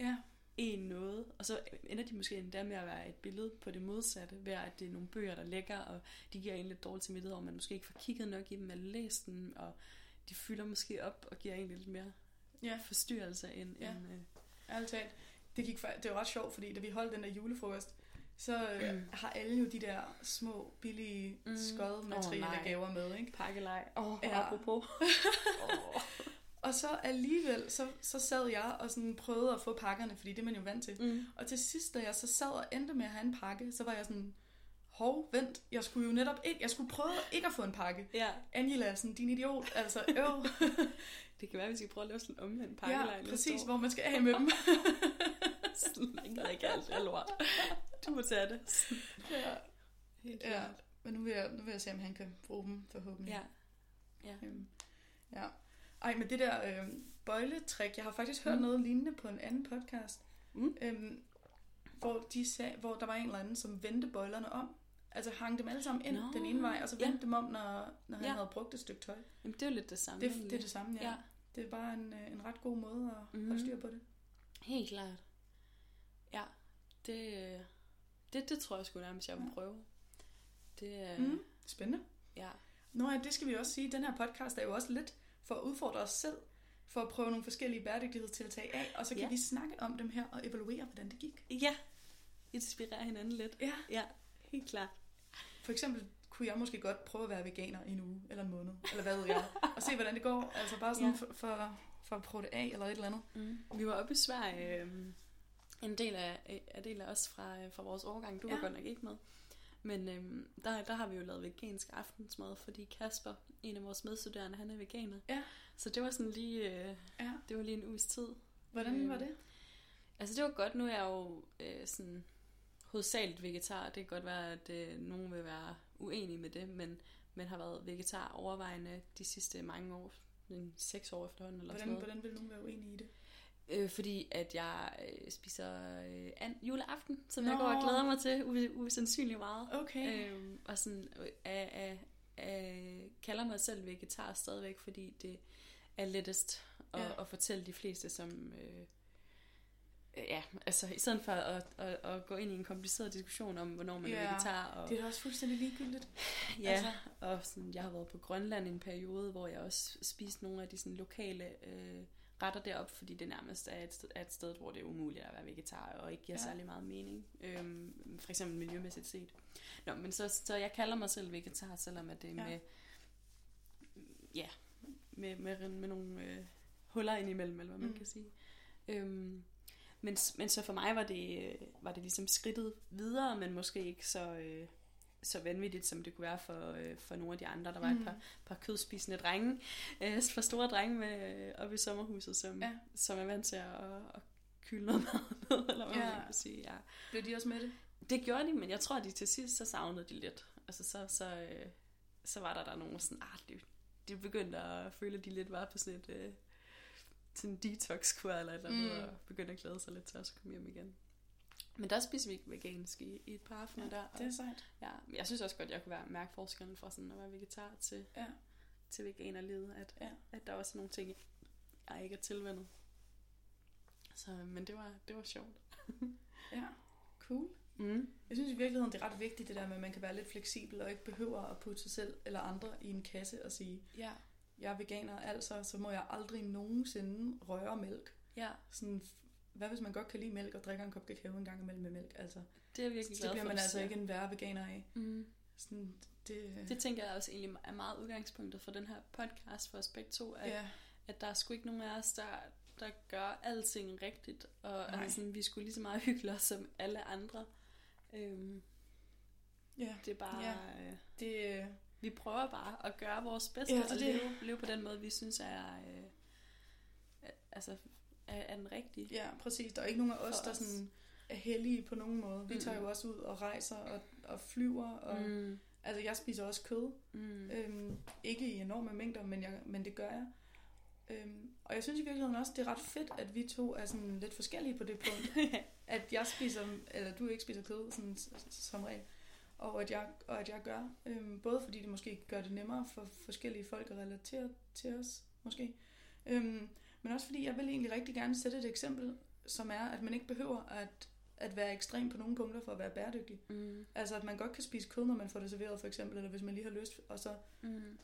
ja, en noget, og så ender de måske endda med at være et billede på det modsatte, ved at det er nogle bøger, der ligger, og de giver en lidt dårligt samvittighed, og man måske ikke får kigget nok i dem eller læst dem, og de fylder måske op og giver egentlig lidt mere ja, forstyrrelse end... Ja. end øh, ærligt talt. Det, gik, det var ret sjovt, fordi da vi holdt den der julefrokost, så øh, Mm. har alle jo de der små, billige, Mm. skøde materielle oh, nej. gaver med, ikke? pakkelej. Åh, oh, ja. apropos. oh. Og så alligevel, så, så sad jeg og sådan prøvede at få pakkerne, fordi det er man jo vant til. Mm. Og til sidst, da jeg så sad og endte med at have en pakke, så var jeg sådan, hov, vent, jeg skulle jo netop ikke, jeg skulle prøve ikke at få en pakke. Ja, Angela, sådan, din idiot, altså, øv. det kan være, at vi skal prøve at lave sådan en omvendt pakkelej ja, præcis, hvor man skal af med dem. Jeg gider ikke alt det lort. Du må tage det. ja. Helt ja, men nu vil, jeg, nu vil jeg se, om han kan bruge dem, forhåbentlig. Ja. Øhm, ja. Ej, men det der øh, bøjletrik, jeg har faktisk hørt Mm. noget lignende på en anden podcast, Mm. øhm, hvor, de sag, hvor der var en eller anden, som vendte bøjlerne om. Altså hang dem alle sammen ind Nå, den ene vej, og så ja. vendte dem om, når, når han Ja. havde brugt et stykke tøj. Jamen, det er jo lidt det samme. Det, egentlig. det er det samme, ja. Ja. ja. Det er bare en, øh, en ret god måde at Mhm. holde styr på det. Helt klart. Ja, det, det, det tror jeg sgu nærmest, jeg vil Ja. prøve. Det er... Mm. Spændende. Ja. Nå ja, det skal vi også sige. Den her podcast er jo også lidt for at udfordre os selv, for at prøve nogle forskellige bæredygtighedstiltag af, og så kan Ja. vi snakke om dem her og evaluere, hvordan det gik. Ja. Inspirere hinanden lidt. Ja. Ja, helt klart. For eksempel kunne jeg måske godt prøve at være veganer i en uge eller en måned, eller hvad ved jeg, og se, hvordan det går. Altså bare sådan Ja. for, for, for at prøve det af, eller et eller andet. Mm. Vi var oppe i Sverige, øh, en del af, af del af os fra, øh, fra vores årgang. Du var Ja. godt nok ikke med. Men øh, der, der har vi jo lavet vegansk aftensmad, fordi Kasper, en af vores medstuderende, han er veganer. Ja. Så det var sådan lige, øh, Ja. det var lige en uges tid. Hvordan Øh, var det? Altså det var godt, nu er jeg jo øh, sådan hovedsageligt vegetar. Det kan godt være, at øh, nogen vil være uenige med det, men, men har været vegetar overvejende de sidste mange år. En seks år efterhånden eller sådan Hvordan, noget. hvordan vil nogen være uenige i det? Øh, fordi at jeg øh, spiser øh, an, juleaften, som Nå. jeg går og glæder mig til u- usandsynligt meget. Okay. Øh, og sådan øh, af, af, kalder mig selv vegetar stadigvæk, fordi det er lettest at, Ja. at fortælle de fleste, som... Øh, øh, ja, altså i stedet for at, at, at gå ind i en kompliceret diskussion om, hvornår man Ja, er vegetar. Og, Det er da også fuldstændig ligegyldigt. ja, altså. og sådan, jeg har været på Grønland i en periode, hvor jeg også spiste nogle af de sådan, lokale øh, retter derop, fordi det nærmest er et, sted, er et sted, hvor det er umuligt at være vegetar, og ikke giver Ja. særlig meget mening. Øhm, for eksempel miljømæssigt set. Nå, men så, så jeg kalder mig selv vegetar, selvom at det er Ja. med, ja, med, med, med nogle øh, huller indimellem, eller hvad man Mm. mm. kan sige. Øhm, men, men så for mig var det, øh, var det ligesom skridtet videre, men måske ikke så, øh, så vanvittigt, som det kunne være for, øh, for nogle af de andre. Der var mm. et par, par kødspisende drenge, øh, for store drenge med, øh, oppe i sommerhuset, som, Ja. som er vant til at, at, at kylde noget mad ned, eller hvad Ja. man kan sige. Ja. Blev de også med det? Det gjorde de, men jeg tror, at de til sidst så savnede de lidt. Altså så, så, øh, så var der der nogen sådan, ah, de, de begyndte at føle, at de lidt var på sådan et øh, sådan en detox-kur eller et eller andet, mm. og begyndte at glæde sig lidt til at komme hjem igen. Men der spiser vi ikke vegansk i, i et par aftener Ja, der. og- det er sejt. Ja, men jeg synes også godt, jeg kunne være, mærke forskellen fra sådan at være vegetar til, Ja. til veganerlivet, at, Ja. at der er også nogle ting, jeg ikke er tilvendet. Så, men det var, det var sjovt. Ja, cool. Mm. Jeg synes i virkeligheden, det er ret vigtigt, det der med, at man kan være lidt fleksibel og ikke behøver at putte sig selv eller andre i en kasse og sige, Ja, jeg er veganer, altså så må jeg aldrig nogensinde røre mælk. ja, Sådan, hvad hvis man godt kan lide mælk og drikker en kop kakao en gang imellem med mælk? Altså, det er virkelig glad bliver for. man du altså siger. ikke en værre veganer af. Mm. Sådan, det, Det tænker jeg også egentlig er meget udgangspunktet for den her podcast for os begge to, at, ja, at der er sgu ikke nogen af os, der, der gør alting rigtigt, og Nej. altså, vi skulle lige så meget hygge os som alle andre. Øhm, Ja, det er bare, Ja. øh, det, øh, vi prøver bare at gøre vores bedste, ja, det og det. leve, leve på den måde, vi synes er, øh, er- altså, er, er den rigtige. ja, præcis. Der er ikke nogen af os, der os. sådan er heldige på nogen måde. Vi tager Mm. jo også ud og rejser og, og flyver. Og, mm. Altså, jeg spiser også kød. mm, Øhm, ikke i enorme mængder, men, jeg, men det gør jeg. Øhm, og jeg synes i virkeligheden også, det er ret fedt, at vi to er sådan lidt forskellige på det punkt. at jeg spiser, eller du ikke spiser kød sådan, som regel, og at jeg, og at jeg gør. Øhm, både fordi det måske gør det nemmere for forskellige folk at relatere til os, måske. Øhm, men også fordi jeg vil egentlig rigtig gerne sætte et eksempel, som er, at man ikke behøver at, at være ekstrem på nogle punkter for at være bæredygtig. mm, Altså at man godt kan spise kød, når man får det serveret for eksempel, eller hvis man lige har lyst, og så mm,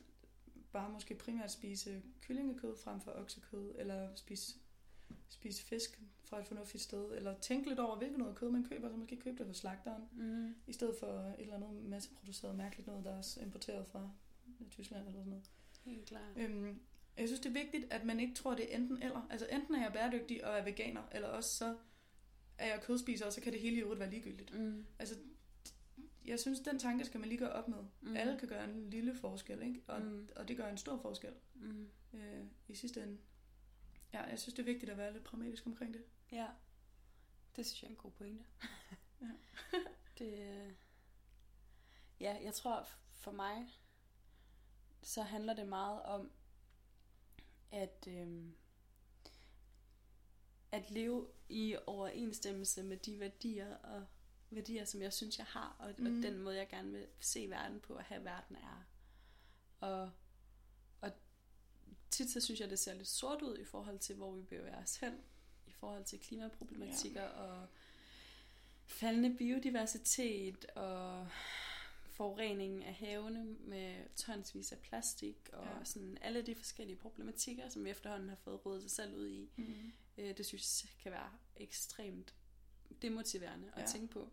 bare måske primært spise kyllingekød frem for oksekød, eller spise, spise fisk fra et fornuftigt sted, eller tænke lidt over, hvilket noget kød man køber, så måske købe det hos slagteren, mm, i stedet for et eller andet masseproduceret mærkeligt noget, der er også importeret fra Tyskland eller sådan noget. helt klart. Øhm, jeg synes, det er vigtigt, at man ikke tror, det er enten eller. Altså enten er jeg bæredygtig og er veganer, eller også så er jeg kødspiser, og så kan det hele i øvrigt være ligegyldigt. Mm, Altså, jeg synes, den tanke skal man lige gøre op med. mm. Alle kan gøre en lille forskel, ikke? Og, Mm. og det gør en stor forskel mm, øh, i sidste ende. Ja, jeg synes, det er vigtigt at være lidt pragmatisk omkring det. ja, det synes jeg er en god pointe. Ja. det, øh, ja, jeg tror for mig, så handler det meget om, at, øhm, at leve i overensstemmelse med de værdier og værdier, som jeg synes, jeg har, og, mm. og den måde, jeg gerne vil se verden på, og have verden er. Og, og tit så synes jeg, det ser lidt sort ud i forhold til, hvor vi bevæger os hen, i forhold til klimaproblematikker ja. og faldende biodiversitet og forurening af havene med tonsvis af plastik og Ja. sådan alle de forskellige problematikker, som vi efterhånden har fået rådet sig selv ud i. Mm. Øh, det synes jeg kan være ekstremt demotiverende at Ja. ja. tænke på.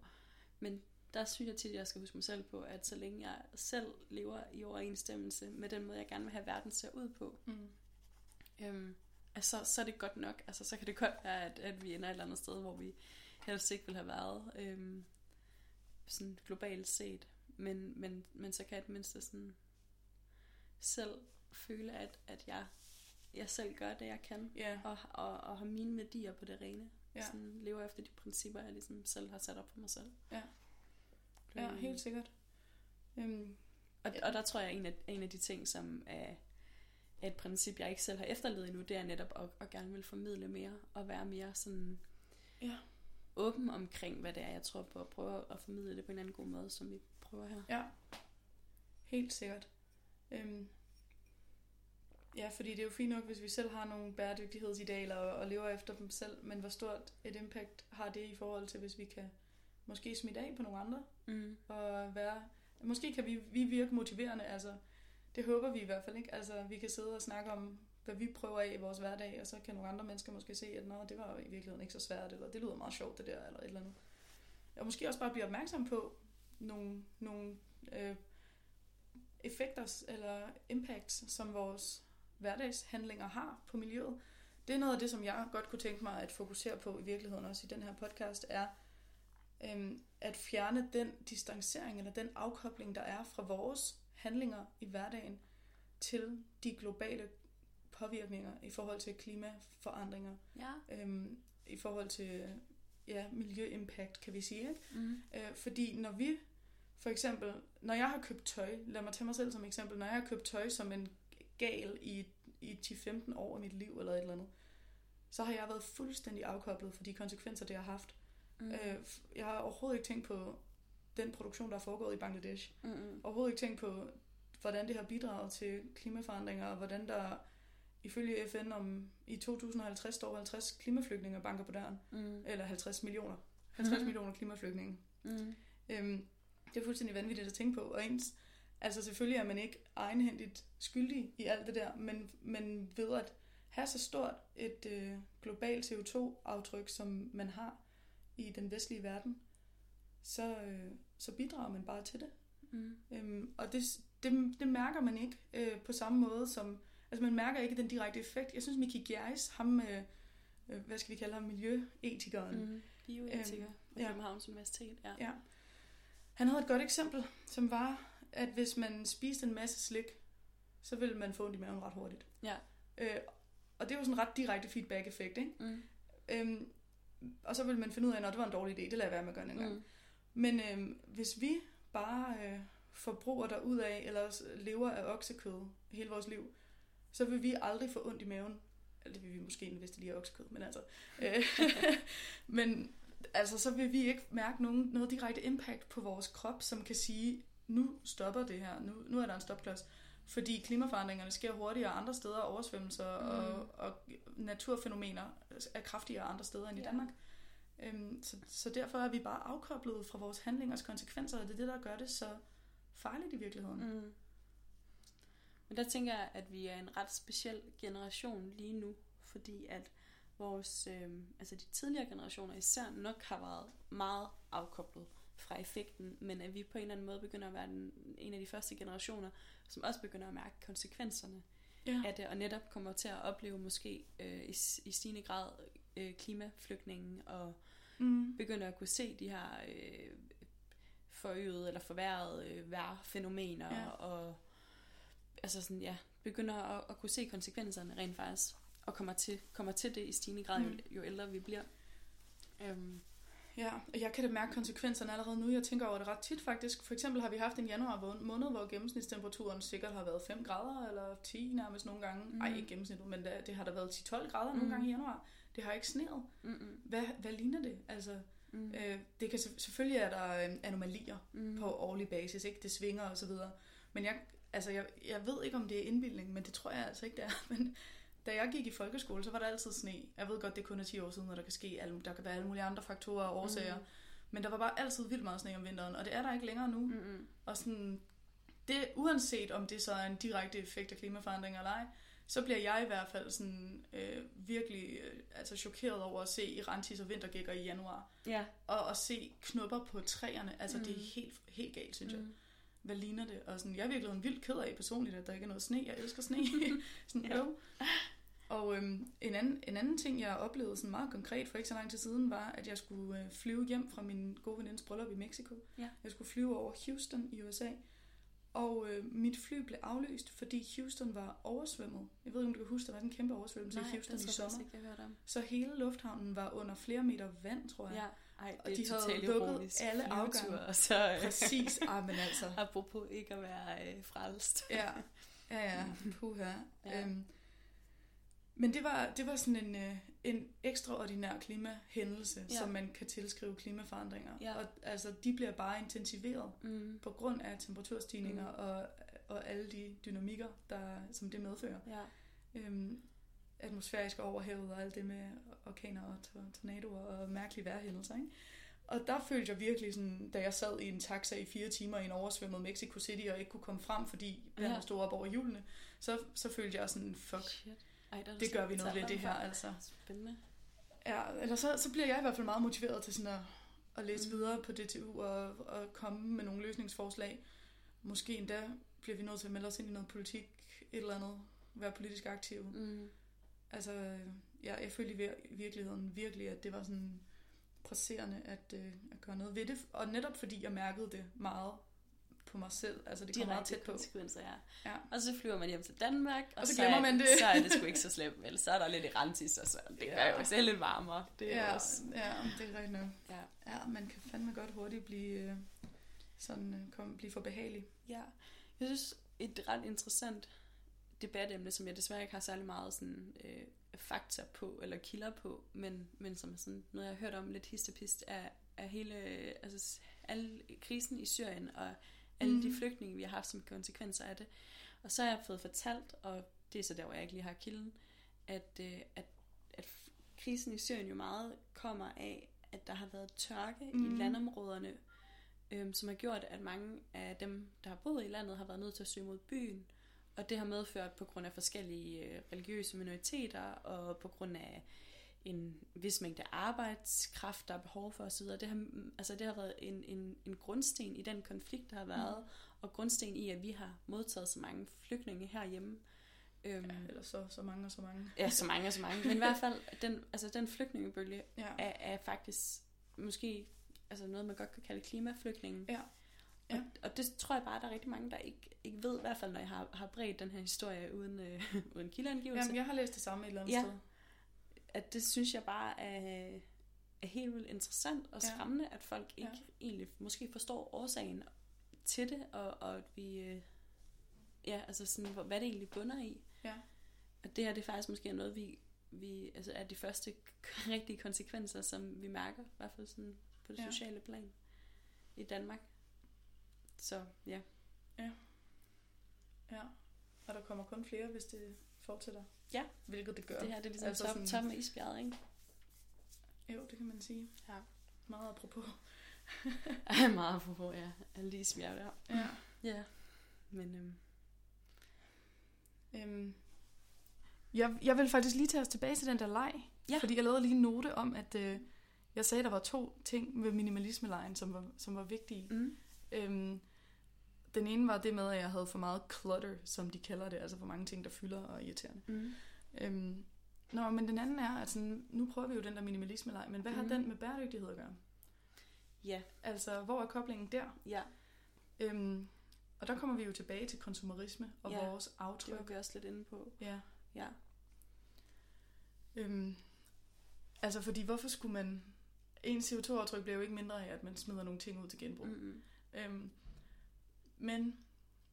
Men der synes jeg tit, at jeg skal huske mig selv på, at så længe jeg selv lever i overensstemmelse med den måde, jeg gerne vil have verden ser ud på, Mm. øhm, altså, så er det godt nok. Altså, så kan det godt være, at, at vi ender et eller andet sted, hvor vi helst ikke vil have været øhm, sådan globalt set. Men, men, men så kan jeg det mindste sådan selv føle, at, at jeg, jeg selv gør det, jeg kan. Ja, Og, og, og har mine værdier på det rene. Ja. Sådan lever efter de principper, jeg ligesom selv har sat op for mig selv. Ja. ja, Øhm, helt sikkert. Øhm, Og, og der tror jeg, en af, en af de ting, som er, er et princip, jeg ikke selv har efterlevet endnu, det er netop at, at gerne vil formidle mere, og være mere sådan ja. åben omkring, hvad det er, jeg tror på, at prøve at formidle det på en anden god måde, som vi prøver her. Ja, helt sikkert. Øhm, ja, fordi det er jo fint nok, hvis vi selv har nogle bæredygtighedsidealer og, og lever efter dem selv, men hvor stort et impact har det i forhold til, hvis vi kan måske smitte af på nogle andre, Mm. og være... Måske kan vi, vi virke motiverende, altså det håber vi i hvert fald ikke. Altså vi kan sidde og snakke om, hvad vi prøver af i vores hverdag, og så kan nogle andre mennesker måske se, at Nå, det var i virkeligheden ikke så svært, eller det lyder meget sjovt det der, eller et eller andet. Og måske også bare blive opmærksom på nogle, nogle øh, effekter eller impacts, som vores hverdagshandlinger har på miljøet. Det er noget af det, som jeg godt kunne tænke mig at fokusere på i virkeligheden også i den her podcast, er øhm, at fjerne den distancering eller den afkobling, der er fra vores handlinger i hverdagen til de globale påvirkninger i forhold til klimaforandringer, Ja. øhm, i forhold til ja, miljøimpact, kan vi sige. Ikke? Mm. Øh, fordi når vi, for eksempel, når jeg har købt tøj, lad mig tage mig selv som eksempel, når jeg har købt tøj som en gal i, i 10-15 år af mit liv eller et eller andet, så har jeg været fuldstændig afkoblet for de konsekvenser, det har haft. Mm. Mm. Øh, jeg har overhovedet ikke tænkt på den produktion, der er foregået i Bangladesh. Mm. Overhovedet ikke tænkt på, hvordan det har bidraget til klimaforandringer, og hvordan der ifølge FN om i 2050 står 50 klimaflygtninge banker på døren. Mm. Eller 50 millioner. 50 Mhm. millioner klimaflygtninge. Mm. Øhm, det er fuldstændig vanvittigt at tænke på. Og ens, altså selvfølgelig er man ikke egenhændigt skyldig i alt det der, men, men ved at have så stort et øh, globalt CO2-aftryk, som man har i den vestlige verden, så, øh, så bidrager man bare til det. Mm. Øhm, og det, det, det mærker man ikke øh, på samme måde som... Altså man mærker ikke den direkte effekt. Jeg synes, Miki Gjerris, ham, øh, øh, hvad skal vi kalde ham, miljøetikeren. Mm. Bioetiker Øhm, på ja. Københavns Universitet. Ja. Ja. Han havde et godt eksempel, som var, at hvis man spiste en masse slik, så ville man få ondt i maven ret hurtigt. Ja. Øh, og det var sådan en ret direkte feedback-effekt, ikke? Mm. Øhm, og så ville man finde ud af, at det var en dårlig idé, det lader være med at gøre en gang. Mm. Men øhm, hvis vi bare øh, forbruger der ud af, eller lever af oksekød hele vores liv, så vil vi aldrig få ondt i maven. Eller det vil vi måske, hvis det lige er oksekød, men altså... Øh, men altså, så vil vi ikke mærke nogen, noget direkte impact på vores krop, som kan sige, nu stopper det her, nu, nu er der en stopklods. Fordi klimaforandringerne sker hurtigere andre steder, oversvømmelser mm. og, og naturfænomener er kraftigere andre steder end i Ja. Danmark. Øhm, så, så derfor er vi bare afkoblet fra vores handlingers konsekvenser, og det er det, der gør det så farligt i virkeligheden. Mm. Men der tænker jeg, at vi er en ret speciel generation lige nu, fordi at vores, øh, altså de tidligere generationer især nok har været meget afkoblet fra effekten, men at vi på en eller anden måde begynder at være den, en af de første generationer, som også begynder at mærke konsekvenserne Ja. af det, og netop kommer til at opleve måske øh, i, i stigende grad øh, klimaflygtningen, og Mm. begynder at kunne se de her øh, forøgede eller forværrede øh, vejrfænomener, Ja. ja. og altså sådan, ja, begynder at, at kunne se konsekvenserne rent faktisk, og kommer til, kommer til det i stigende grad, mm. Jo, jo ældre vi bliver. Øhm, Ja, og jeg kan da mærke konsekvenserne allerede nu. Jeg tænker over det ret tit faktisk. For eksempel har vi haft en januar måned, hvor gennemsnitstemperaturen sikkert har været 5 grader, eller 10 nærmest nogle gange. Mm. Nej, ikke gennemsnittet, men det, det har der været 10-12 grader nogle Mm. gange i januar. Det har ikke sneet. mm, Hvad, hvad ligner det? Altså, mm, øh, det kan, selv- selvfølgelig er der øh, anomalier mm, på årlig basis, ikke? Det svinger og så videre. Men jeg, altså jeg, jeg ved ikke, om det er indbildning, men det tror jeg altså ikke, det er. Men da jeg gik i folkeskole, så var der altid sne. Jeg ved godt, det kun er 10 år siden, og der kan ske alle, der kan være alle mulige andre faktorer og årsager. Mm. Men der var bare altid vildt meget sne om vinteren, og det er der ikke længere nu. mm, mm, Og sådan, det, uanset om det så er en direkte effekt af klimaforandringer eller ej, så bliver jeg i hvert fald sådan, øh, virkelig øh, altså chokeret over at se Irantis og vintergækker i januar. ja, Og at se knupper på træerne. Altså, mm. det er Mm. helt, helt galt, synes mm. jeg. Hvad ligner det? Og sådan, jeg er virkelig en vild ked af personligt, at der ikke er noget sne. Jeg elsker sne. sådan, Ja. ja. Og øhm, en, anden, en anden ting, jeg oplevede sådan meget konkret for ikke så lang tid siden, var, at jeg skulle øh, flyve hjem fra min gode venindes bryllup i Mexico. Ja. Jeg skulle flyve over Houston i USA. Og øh, mit fly blev aflyst, fordi Houston var oversvømmet. Jeg ved ikke, om du kan huske, der var en kæmpe oversvømmelse Nej, i Houston i sommer. ikke, jeg om. Så hele lufthavnen var under flere meter vand, tror jeg. Ja, ej, Og det de er havde lukket alle afgange. Så, øh, Præcis. Ah, men altså. apropos ikke at være øh, frelst. Ja, ja, ja. Puha. Ja. Øhm, men det var, det var sådan en, øh, en ekstraordinær klimahændelse, Ja. som man kan tilskrive klimaforandringer. Ja. Og altså, de bliver bare intensiveret Mm, på grund af temperaturstigninger Mm. og, og alle de dynamikker, der, som det medfører. ja. Øhm, atmosfæriske overhævet og alt det med orkaner og tor- tornadoer og mærkelige vejrhændelser. Ikke? Og der følte jeg virkelig sådan, da jeg sad i en taxa i fire timer i en oversvømmet Mexico City og ikke kunne komme frem, fordi vandet Ja. stod op over hjulene, så, så følte jeg sådan, fuck, Shit. Ej, der er det gør vi noget ved det her, altså. Spændende. Ja, eller så, så bliver jeg i hvert fald meget motiveret til sådan at, at læse Mm. videre på DTU og, og komme med nogle løsningsforslag. Måske endda bliver vi nødt til at melde os ind i noget politik, et eller andet, være politisk aktiv. Mm. Altså, ja, jeg følte i vir- virkeligheden virkelig, at det var sådan presserende at, øh, at gøre noget ved det. Og netop fordi jeg mærkede det meget på mig selv. Altså, det kom meget tæt på. konsekvenser, ja. Ja. Og så flyver man hjem til Danmark, og, Og så så glemmer er, man det. så er det sgu ikke så slemt, vel? Så er der lidt i rentis, og så det gør Ja. jo selv lidt varmere. Det er Ja, også... ja, det er rigtigt nok. Ja. Ja, man kan fandme godt hurtigt blive, øh, sådan, øh, kom, blive for behagelig. ja. Jeg synes, et ret interessant debatemne, som jeg desværre ikke har særlig meget sådan, øh, fakta på, eller kilder på, men, men som er sådan noget, jeg har hørt om lidt histopist, er, er hele, altså s- alle krisen i Syrien, og alle mm. de flygtninge, vi har haft som konsekvenser af det. Og så har jeg fået fortalt, og det er så der, hvor jeg ikke lige har kilden, at, øh, at, at krisen i Syrien jo meget kommer af, at der har været tørke mm. i landområderne, øhm, som har gjort, at mange af dem, der har boet i landet, har været nødt til at søge mod byen. Og det har medført på grund af forskellige øh, religiøse minoriteter, og på grund af en vis mængde arbejdskraft, der er behov for osv. Det har, altså det har været en, en, en grundsten i den konflikt, der har været, mm. og grundsten i, at vi har modtaget så mange flygtninge herhjemme. Øhm, Ja, eller så, så mange og så mange. ja, så mange og så mange. Men i hvert fald, den, altså, den flygtningebølge Ja. er, er faktisk måske altså noget, man godt kan kalde klimaflygtningen. Ja. Ja. Og, og det tror jeg bare, der er rigtig mange, der ikke, ikke ved, i hvert fald når jeg har, har bredt den her historie uden, øh, uden kildeangivelse. Jamen, jeg har læst det samme et eller andet Ja. sted. At det synes jeg bare er, er helt vildt interessant og Ja. skræmmende, at folk ikke Ja. egentlig måske forstår årsagen til det, og, og at vi, øh, ja, altså sådan, hvor- hvad det egentlig bunder i. Ja. Og det her, det er faktisk måske noget, vi, vi altså er de første rigtige konsekvenser, som vi mærker, i hvert fald sådan på det Ja. sociale plan i Danmark. Så ja, Ja. Og der kommer kun flere, hvis det fortsætter. Ja. Hvilket det gør. det her det er ligesom Altså top, sådan- toppen af isbjerget, ikke? Jo, det kan man sige. Ja. Meget apropos. Meget på, ja. Alle de isbjerg der. Ja. Ja. Men øhm, Øhm, jeg, jeg vil faktisk lige tage os tilbage til den der leg. Ja. Fordi jeg lavede lige en note om, at øh, jeg sagde, at der var to ting ved minimalisme-lejen, som var, som var vigtige. mm, Øhm, den ene var det med, at jeg havde for meget clutter, som de kalder det, altså for mange ting, der fylder og er irriterende. mm. Øhm, nå, men den anden er, at sådan, nu prøver vi jo den der minimalisme-leg, men hvad har Mhm. den med bæredygtighed at gøre? Ja, Altså, hvor er koblingen der? ja. Øhm, og der kommer vi jo tilbage til konsumerisme og Ja, vores Det var aftryk. vi også lidt inde på. Ja. Ja. Øhm, altså, fordi hvorfor skulle man... En CO2-aftryk bliver jo ikke mindre af, at man smider nogle ting ud til genbrug. Mm. Mm-mm. Øhm, men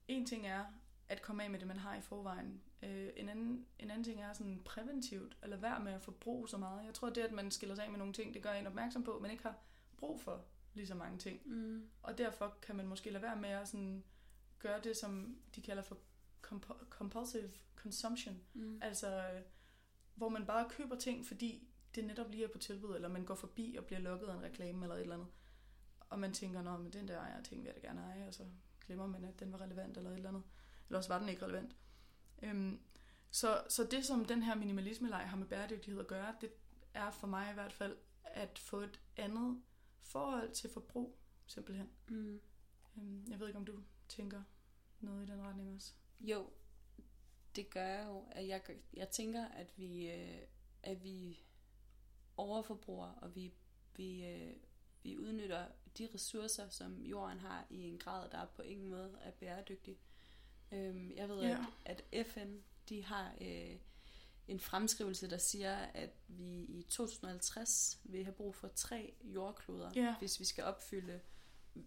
en ting er at komme af med det, man har i forvejen. Øh, en, anden, en anden ting er sådan præventivt, lade være med at forbruge så meget. Jeg tror, det, at man skiller sig af med nogle ting, det gør en opmærksom på, at man ikke har brug for lige så mange ting. Mm. Og derfor kan man måske lade være med at sådan gøre det, som de kalder for comp- compulsive consumption. Mm. Altså, hvor man bare køber ting, fordi det netop lige er på tilbud, eller man går forbi og bliver lukket af en reklame eller et eller andet. Og man tænker, nå, men den der ejer ting vil jeg da gerne eje, og så glemmer man, at den var relevant eller et eller andet. Eller også var den ikke relevant. Øhm, så, så det, som den her minimalisme har med bæredygtighed at gøre, det er for mig i hvert fald at få et andet forhold til forbrug, simpelthen. Mm. Øhm, jeg ved ikke, om du tænker noget i den retning også. Jo, det gør jeg jo. At jeg, jeg tænker, at vi, øh, at vi overforbruger, og vi, vi, øh, vi udnytter de ressourcer, som jorden har i en grad, der på ingen måde er bæredygtig. Øhm, jeg ved, Ja. at, at FN de har øh, en fremskrivelse, der siger, at vi i 2050 vil have brug for tre jordkloder, Ja. hvis vi skal opfylde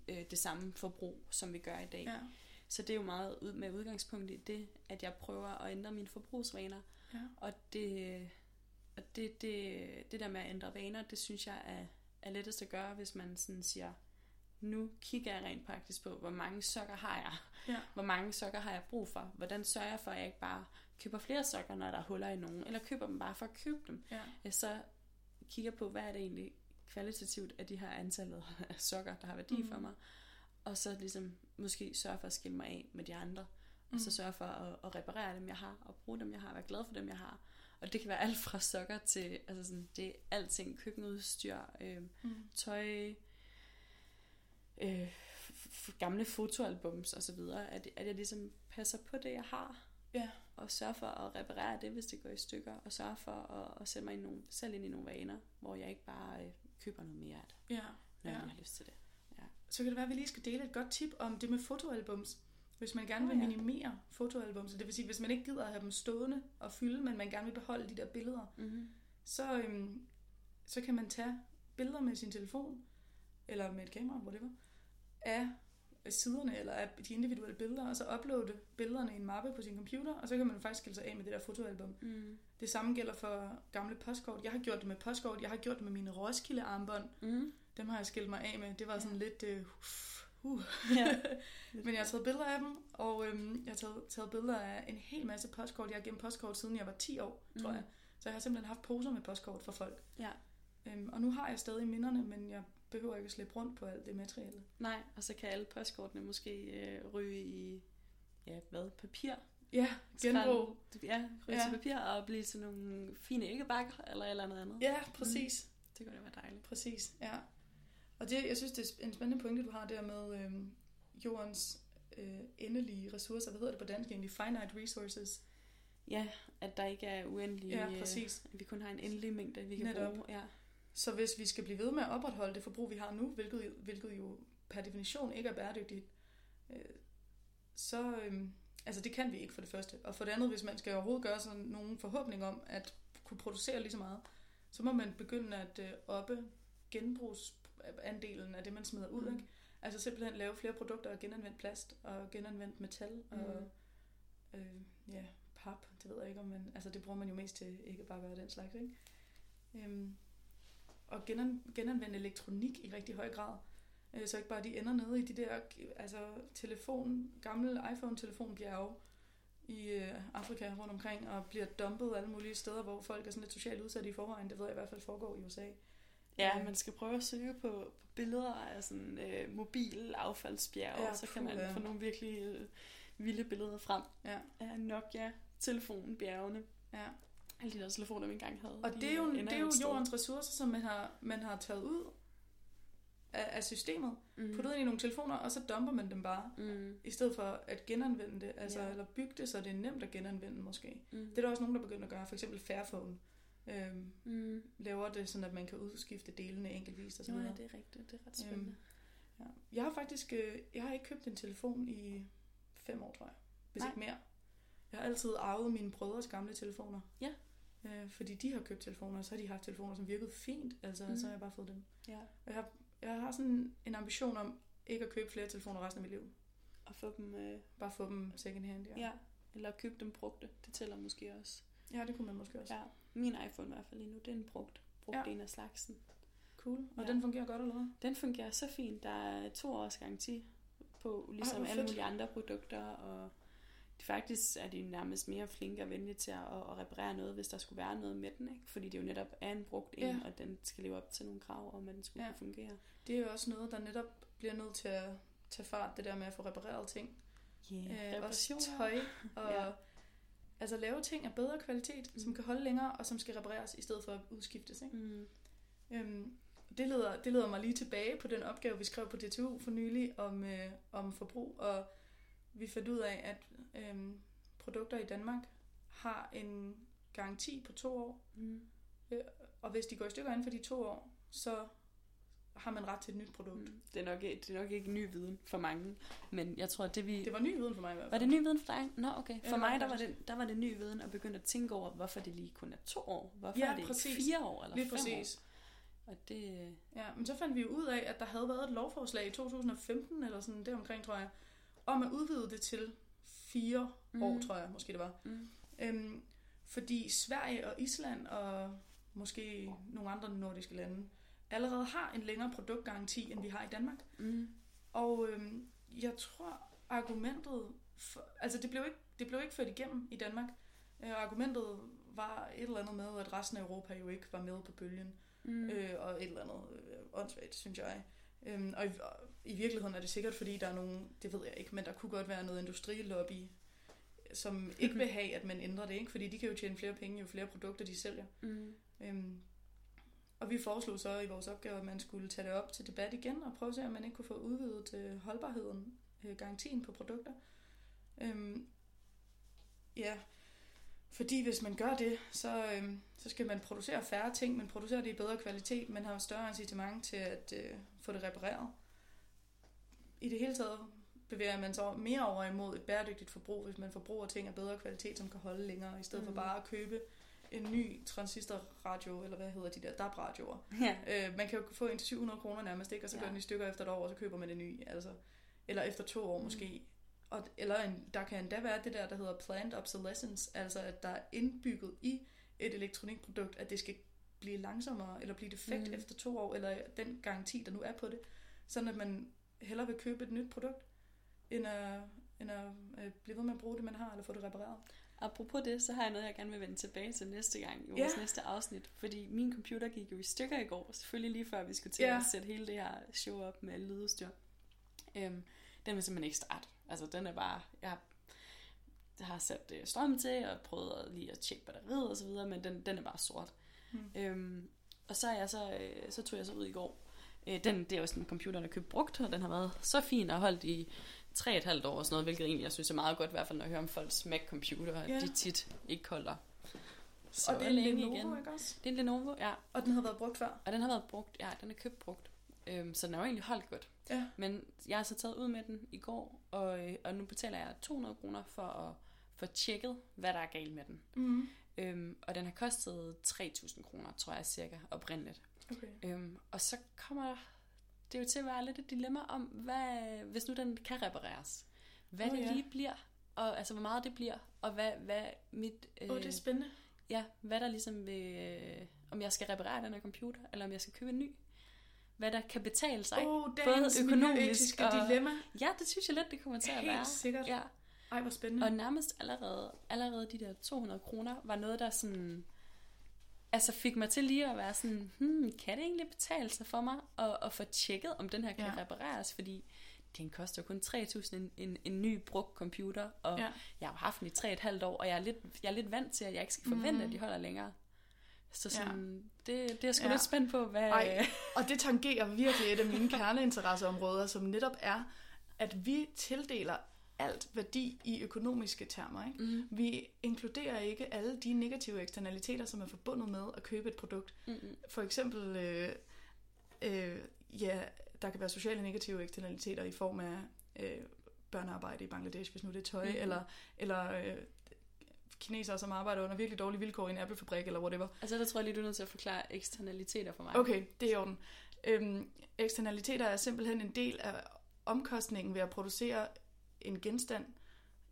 øh, det samme forbrug, som vi gør i dag. Ja. Så det er jo meget ud med udgangspunkt i det, at jeg prøver at ændre mine forbrugsvaner. Ja. Og det, og det, det, det der med at ændre vaner, det synes jeg er, er lettest at gøre, hvis man sådan siger, nu kigger jeg rent praktisk på, hvor mange sokker har jeg? Ja. Hvor mange sokker har jeg brug for? Hvordan sørger jeg for, at jeg ikke bare køber flere sokker, når der er huller i nogen, eller køber dem bare for at købe dem? Ja. Jeg så kigger på, hvad er det egentlig kvalitativt af de her antallet af sokker, der har værdi mm. for Mhm. mig. Og så ligesom måske sørge for at skille mig af med de andre. Mm. Og så Mhm. sørge for at, at reparere dem, jeg har, og bruge dem, jeg har, og være glad for dem, jeg har. Og det kan være alt fra sokker til, altså sådan, det er alting, køkkenudstyr, øh, Mm. tøj, øh, gamle fotoalbums og så videre. At, at jeg ligesom passer på det, jeg har. Ja. Og sørger for at reparere det, hvis det går i stykker. Og sørge for at, at sætte mig i nogle, selv ind i nogle vaner, hvor jeg ikke bare øh, køber noget mere af det, Ja. når Ja. jeg har lyst til det. Så kan det være, at vi lige skal dele et godt tip om det med fotoalbums. Hvis man gerne vil ja. minimere fotoalbums, så det vil sige, hvis man ikke gider at have dem stående og fylde, men man gerne vil beholde de der billeder, Mm-hmm. så, øhm, så kan man tage billeder med sin telefon, eller med et kamera, whatever, af siderne, eller af de individuelle billeder, og så uploade billederne i en mappe på sin computer, og så kan man faktisk skille sig af med det der fotoalbum. Mm. Det samme gælder for gamle postkort. Jeg har gjort det med postkort, jeg har gjort det med mine Roskilde-armbånd. Mm. Dem har jeg skilt mig af med. Det var sådan lidt... Øh, uh. Ja. Men jeg har taget billeder af dem, og øhm, jeg har taget, taget billeder af en hel masse postkort. Jeg har gemt postkort siden jeg var 10 år, tror Mhm. jeg. Så jeg har simpelthen haft poser med postkort for folk. Ja. Øhm, og nu har jeg stadig minderne, men jeg behøver ikke at slippe rundt på alt det materiale. Nej, og så kan alle postkortene måske øh, ryge i, ja, hvad, papir? Ja, genbrug. Ja, ryge Ja. til papir og blive til nogle fine æggebakker eller et eller andet andet. Ja, præcis. Det kunne da være dejligt. Præcis, ja. Og det, jeg synes, det er en spændende pointe, du har der med øhm, jordens øh, endelige ressourcer. Hvad hedder det på dansk egentlig? Finite resources. Ja, at der ikke er uendelig... Ja, øh, præcis. At vi kun har en endelig mængde, vi kan Netop. bruge. Ja. Så hvis vi skal blive ved med at opretholde det forbrug, vi har nu, hvilket, hvilket jo per definition ikke er bæredygtigt, øh, så øh, altså det kan vi ikke for det første. Og for det andet, hvis man skal overhovedet gøre sådan nogen forhåbning om at kunne producere lige så meget, så må man begynde at øh, oppe genbrugsandelen af det, man smider ud. Mm. Ikke? Altså simpelthen lave flere produkter af genanvendt plast og genanvendt metal og Mm. øh, ja, pap, det ved jeg ikke om man, altså det bruger man jo mest til ikke bare at gøre den slags, ikke? Øhm, og genan, genanvende elektronik i rigtig høj grad. Øh, så ikke bare de ender nede i de der altså telefon, gamle iPhone-telefonbjerge i øh, Afrika rundt omkring, og bliver dumpet alle mulige steder, hvor folk er sådan lidt socialt udsatte i forvejen. Det ved jeg i hvert fald foregår i USA. Ja, Øh, man skal prøve at søge på, på billeder af sådan øh, mobil affaldsbjerg, Ja, ja, så kan man puha. få nogle virkelig øh, vilde billeder frem Ja. af Nokia telefonbjergene. Ja. Alle de der telefoner, vi engang havde. Og de det er jo, ender det er jo jordens ressourcer, som man har, man har taget ud af, af systemet, mm. puttet ind i nogle telefoner, og så dumper man dem bare. Mm. I stedet for at genanvende det, altså, Ja. eller bygge det, så det er nemt at genanvende måske. Mm. Det er der også nogen, der begynder at gøre. For eksempel Fairphone øhm, Mm. laver det, sådan at man kan udskifte delene enkeltvis og så Nå, ja, videre. det er rigtigt. Det er ret spændende. Øhm, ja. Jeg har faktisk øh, jeg har ikke købt en telefon i fem år, tror jeg. Hvis Nej. ikke mere. Jeg har altid arvet mine brødres gamle telefoner. Ja. Øh, fordi de har købt telefoner, og så har de haft telefoner, som virkede fint. Altså, Mhm. så har jeg bare fået dem. Ja. Og jeg har, jeg har sådan en ambition om ikke at købe flere telefoner resten af mit liv. Og få dem... Øh, Bare få dem second hand, ja. ja. Eller købe dem brugte. Det tæller måske også. ja det kunne man måske også. Ja. Min iPhone i hvert fald lige nu, det er en brugt. Brugt Ja. en af slagsen. Cool. Og Ja. den fungerer godt, eller hvad? Den fungerer så fint. Der er to års garanti på, ligesom hvor alle fedt. mulige andre produkter. Og faktisk er de nærmest mere flinke og venlige til at, at reparere noget, hvis der skulle være noget med den. Ikke? Fordi det jo netop er en brugt en, Ja. og den skal leve op til nogle krav om, at den skulle ja. kunne fungere. Det er jo også noget, der netop bliver nødt til at tage fart, det der med at få repareret ting. Yeah. Øh, også tøj og Ja. Altså lave ting af bedre kvalitet, mm. som kan holde længere og som skal repareres i stedet for at udskiftes. Ikke? Mm. Øhm, det, leder, det leder mig lige tilbage på den opgave, vi skrev på DTU for nylig om, øh, om forbrug, og vi fandt ud af, at øhm, produkter i Danmark har en garanti på to år, Mm. og hvis de går i stykker inden for de to år, så har man ret til et nyt produkt. Mm. Det, er nok, det er nok ikke ny viden for mange, men jeg tror, at det vi... Det var ny viden for mig i hvert fald. Var det ny viden for dig? Nå, okay. Ja, For var mig, der var, det, der var det ny viden at begynde at tænke over, hvorfor det lige kun er to år. Hvorfor Ja, er det præcis. ikke fire år eller Lige fem præcis. år? Og det... Ja, men så fandt vi jo ud af, at der havde været et lovforslag i 2015, eller sådan det omkring, tror jeg, om at udvide det til fire mm. år, tror jeg, måske det var. Mm. Øhm, fordi Sverige og Island og måske nogle andre nordiske lande allerede har en længere produktgaranti, end vi har i Danmark. Mm. Og øhm, jeg tror, argumentet... For, altså, det blev, ikke, det blev ikke ført igennem i Danmark. Øh, argumentet var et eller andet med, at resten af Europa jo ikke var med på bølgen. Mm. Øh, og et eller andet øh, åndssvagt, synes jeg. Øhm, og, i, og i virkeligheden er det sikkert, fordi der er nogen, det ved jeg ikke, men der kunne godt være noget industrilobby, som ikke vil have, at man ændrer det, ikke? fordi de kan jo tjene flere penge, jo flere produkter de sælger. Mm. Øhm, og vi foreslog så i vores opgave, at man skulle tage det op til debat igen, og prøve at se, om man ikke kunne få udvidet øh, holdbarheden, øh, garantien på produkter. Øhm, ja, fordi hvis man gør det, så, øhm, så skal man producere færre ting, men producere det i bedre kvalitet, man har større incitament til at øh, få det repareret. I det hele taget bevæger man sig mere over imod et bæredygtigt forbrug, hvis man forbruger ting af bedre kvalitet, som kan holde længere, i stedet mm. for bare at købe en ny transistorradio, eller hvad hedder de der, DAB-radioer. Ja. Øh, man kan jo få en til 700 kroner nærmest, ikke? og så Ja. går den i stykker efter et år, og så køber man en ny. Altså. Eller efter to år Mm. måske. Og, eller en, der kan endda være det der, der hedder planned obsolescence, altså at der er indbygget i et elektronikprodukt, at det skal blive langsommere, eller blive defekt mm. Mm. efter to år, eller den garanti, der nu er på det. Sådan at man hellere vil købe et nyt produkt, end at, end at øh, blive ved med at bruge det, man har, eller få det repareret. Apropos det, så har jeg noget, jeg gerne vil vende tilbage til næste gang i vores Ja. næste afsnit. Fordi min computer gik jo i stykker i går, selvfølgelig lige før vi skulle til Ja. at sætte hele det her show op med alle lydudstyr. Øhm, den vil simpelthen ikke starte. Altså den er bare, jeg har, sat øh, strøm til og prøvet lige at tjekke batteriet og så videre, men den, den er bare sort. Mm. Øhm, og så, er jeg så, øh, så tog jeg så ud i går. Øh, den, det er jo sådan en computer, der er købt brugt, og den har været så fin og holdt i tre og et halvt år og sådan noget, hvilket egentlig jeg synes er meget godt, i hvert fald når jeg hører om folks Mac-computer, at Ja. de tit ikke holder så og det er en Lenovo, igen. ikke også? Det er en Lenovo, ja. Og den har været brugt før. Og den har været brugt, ja, den er købt brugt. Øhm, så den har jo egentlig holdt godt. Ja. Men jeg har så taget ud med den i går, og, øh, og nu betaler jeg 200 kroner for at få tjekket, hvad der er galt med den. Mm. Øhm, og den har kostet 3.000 kroner, tror jeg cirka, oprindeligt. Okay. Øhm, og så kommer det jo til at være lidt et dilemma om, hvad, hvis nu den kan repareres, hvad oh, det ja. lige bliver, og altså hvor meget det bliver, og hvad, hvad mit... Åh, oh, det er spændende. Ja, hvad der ligesom vil... Øh, om jeg skal reparere den her computer, eller om jeg skal købe en ny. Hvad der kan betale sig. Oh, Både økonomisk og- dilemma. Ja, det synes jeg lidt, det kommer til at Helt være. sikkert. Ja. Ej, hvor spændende. Og nærmest allerede, allerede de der 200 kroner var noget, der sådan... Altså fik mig til lige at være sådan, hmm, kan det egentlig betale sig for mig at, at få tjekket, om den her kan Ja. ja. repareres? Fordi den koster kun 3.000 en, en, en ny brugt computer, og Ja. ja. jeg har haft den i 3,5 år, og jeg er, lidt, jeg er lidt vant til, at jeg ikke skal forvente, mm. at de holder længere. Så Ja. sådan, det, det er jeg sgu Ja. ja. lidt spændt på, hvad... Ej, og det tangerer virkelig et af mine kerneinteresseområder, som netop er, at vi tildeler alt værdi i økonomiske termer. Ikke? Mm, Vi inkluderer ikke alle de negative eksternaliteter, som er forbundet med at købe et produkt. mm. For eksempel, øh, øh, ja, der kan være sociale negative eksternaliteter i form af øh, børnearbejde i Bangladesh, hvis nu det er tøj, mm. eller, eller øh, kinesere, som arbejder under virkelig dårlige vilkår i en Apple-fabrik, eller whatever. Altså, der tror jeg lige, du er nødt til at forklare eksternaliteter for mig. Okay, det er i orden. Øhm, eksternaliteter er simpelthen en del af omkostningen ved at producere en genstand,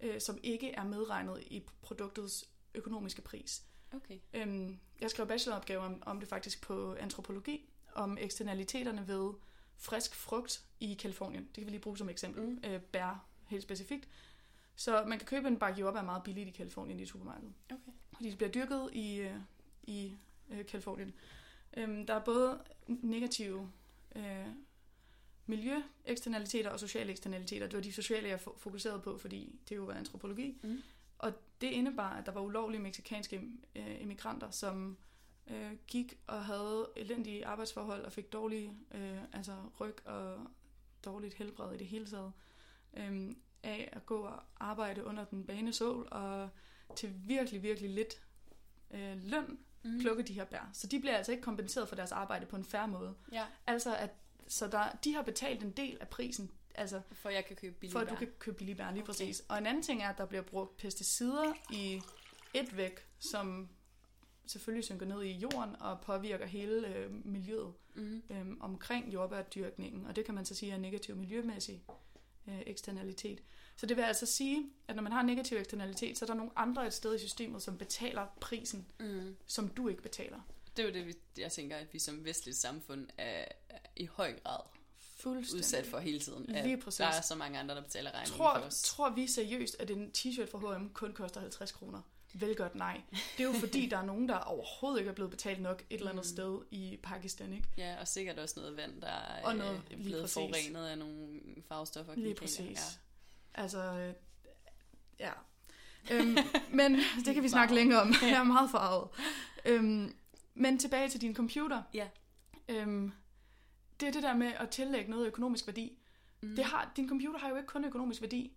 øh, som ikke er medregnet i produktets økonomiske pris. Okay. Øhm, jeg skrev bacheloropgave om, om det faktisk på antropologi, om eksternaliteterne ved frisk frugt i Kalifornien. Det kan vi lige bruge som eksempel. Mm. Øh, bær, helt specifikt. Så man kan købe en bakke jordbær meget billigt i Kalifornien i supermarkedet. Okay. Fordi det bliver dyrket i, øh, i øh, Kalifornien. Øhm, der er både negative øh, miljøeksternaliteter og sociale eksternaliteter. Det var de sociale, jeg fo- fokuserede på, fordi det jo var antropologi. Mm. Og det indebar, at der var ulovlige meksikanske øh, immigranter, som øh, gik og havde elendige arbejdsforhold og fik dårlige øh, altså ryg og dårligt helbred i det hele taget. Øh, af at gå og arbejde under den bane sol og til virkelig, virkelig lidt øh, løn Mm. plukke de her bær. Så de bliver altså ikke kompenseret for deres arbejde på en færre måde. Ja, Altså, at, så der, de har betalt en del af prisen, altså for jeg kan købe billige for at du kan købe billige bær, lige Okay. præcis. Og en anden ting er, at der bliver brugt pesticider i et væk, som selvfølgelig synker ned i jorden og påvirker hele øh, miljøet Mm. øh, omkring jordbærdyrkningen. Og det kan man så sige er negativ miljømæssig øh, eksternalitet. Så det vil altså sige, at når man har negativ eksternalitet, så er der nogle andre et sted i systemet, som betaler prisen, Mm. som du ikke betaler. Det er jo det, vi- jeg tænker, at vi som vestligt samfund er er i høj grad udsat for hele tiden. At Lige præcis. Der er så mange andre, der betaler regningen Tror, for os. tror vi seriøst, at en t-shirt fra H&M kun koster 50 kroner? Velgørt nej. Det er jo fordi, der er nogen, der overhovedet ikke er blevet betalt nok et eller andet Mm. sted i Pakistan, ikke? Ja, og sikkert også noget vand, der er Og noget- øh, lige blevet præcis. forurenet af nogle farvestoffer. Lige præcis. Altså, øh, ja. Øhm, men det kan vi snakke længere om. Jeg er meget farvet. Øhm, men tilbage til din computer. Ja. Øhm, det er det der med at tillægge noget økonomisk værdi. Mm. Det har, din computer har jo ikke kun økonomisk værdi.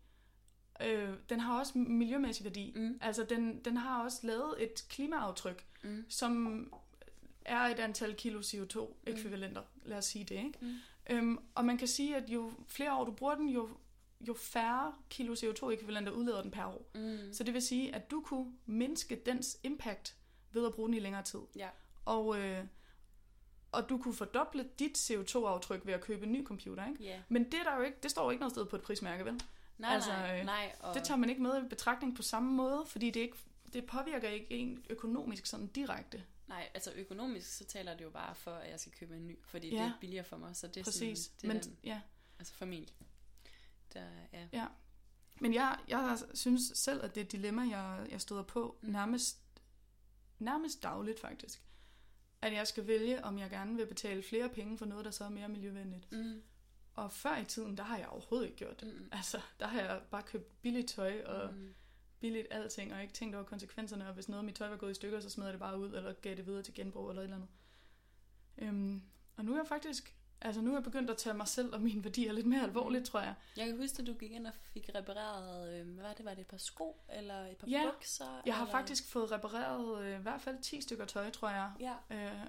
Øh, den har også miljømæssig værdi. Mm. Altså, den, den har også lavet et klimaaftryk, Mm. som er et antal kilo CO2-ekvivalenter. Lad os sige det, ikke? Mm. Øhm, og man kan sige, at jo flere år du bruger den, jo, jo færre kilo CO2-ekvivalenter udleder den per år. Mm. Så det vil sige, at du kunne mindske dens impact ved at bruge den i længere tid. Ja. Og, øh, og du kunne fordoble dit CO2-aftryk ved at købe en ny computer, ikke? Ja. Men det, er der jo ikke, det står jo ikke noget sted på et prismærke, vel? Nej, Altså, nej, øh, nej. Og, Det tager man ikke med i betragtning på samme måde, fordi det, ikke, det påvirker ikke en økonomisk sådan direkte. Nej, altså økonomisk, så taler det jo bare for, at jeg skal købe en ny, fordi Ja. det er billigere for mig, så det er Præcis. sådan, det er Men, den, ja. altså familie. Der, ja. Men jeg, jeg synes selv, at det er dilemma, jeg, jeg støder på Mm. nærmest, nærmest dagligt faktisk. At jeg skal vælge, om jeg gerne vil betale flere penge for noget, der så er mere miljøvenligt. Mm. Og før i tiden, der har jeg overhovedet ikke gjort det. Mm. Altså, der har jeg bare købt billigt tøj og Mm. billigt alting, og ikke tænkt over konsekvenserne, og hvis noget af mit tøj var gået i stykker, så smed jeg det bare ud, eller gav det videre til genbrug, eller et eller andet. Øhm, og nu er jeg faktisk altså nu er jeg begyndt at tage mig selv og mine værdier lidt mere alvorligt, tror jeg. Jeg kan huske, at du gik ind og fik repareret, øh, hvad var det, var det et par sko, eller et par Ja, bukser? Jeg har eller? faktisk fået repareret øh, i hvert fald 10 stykker tøj, tror jeg. Ja, Øh,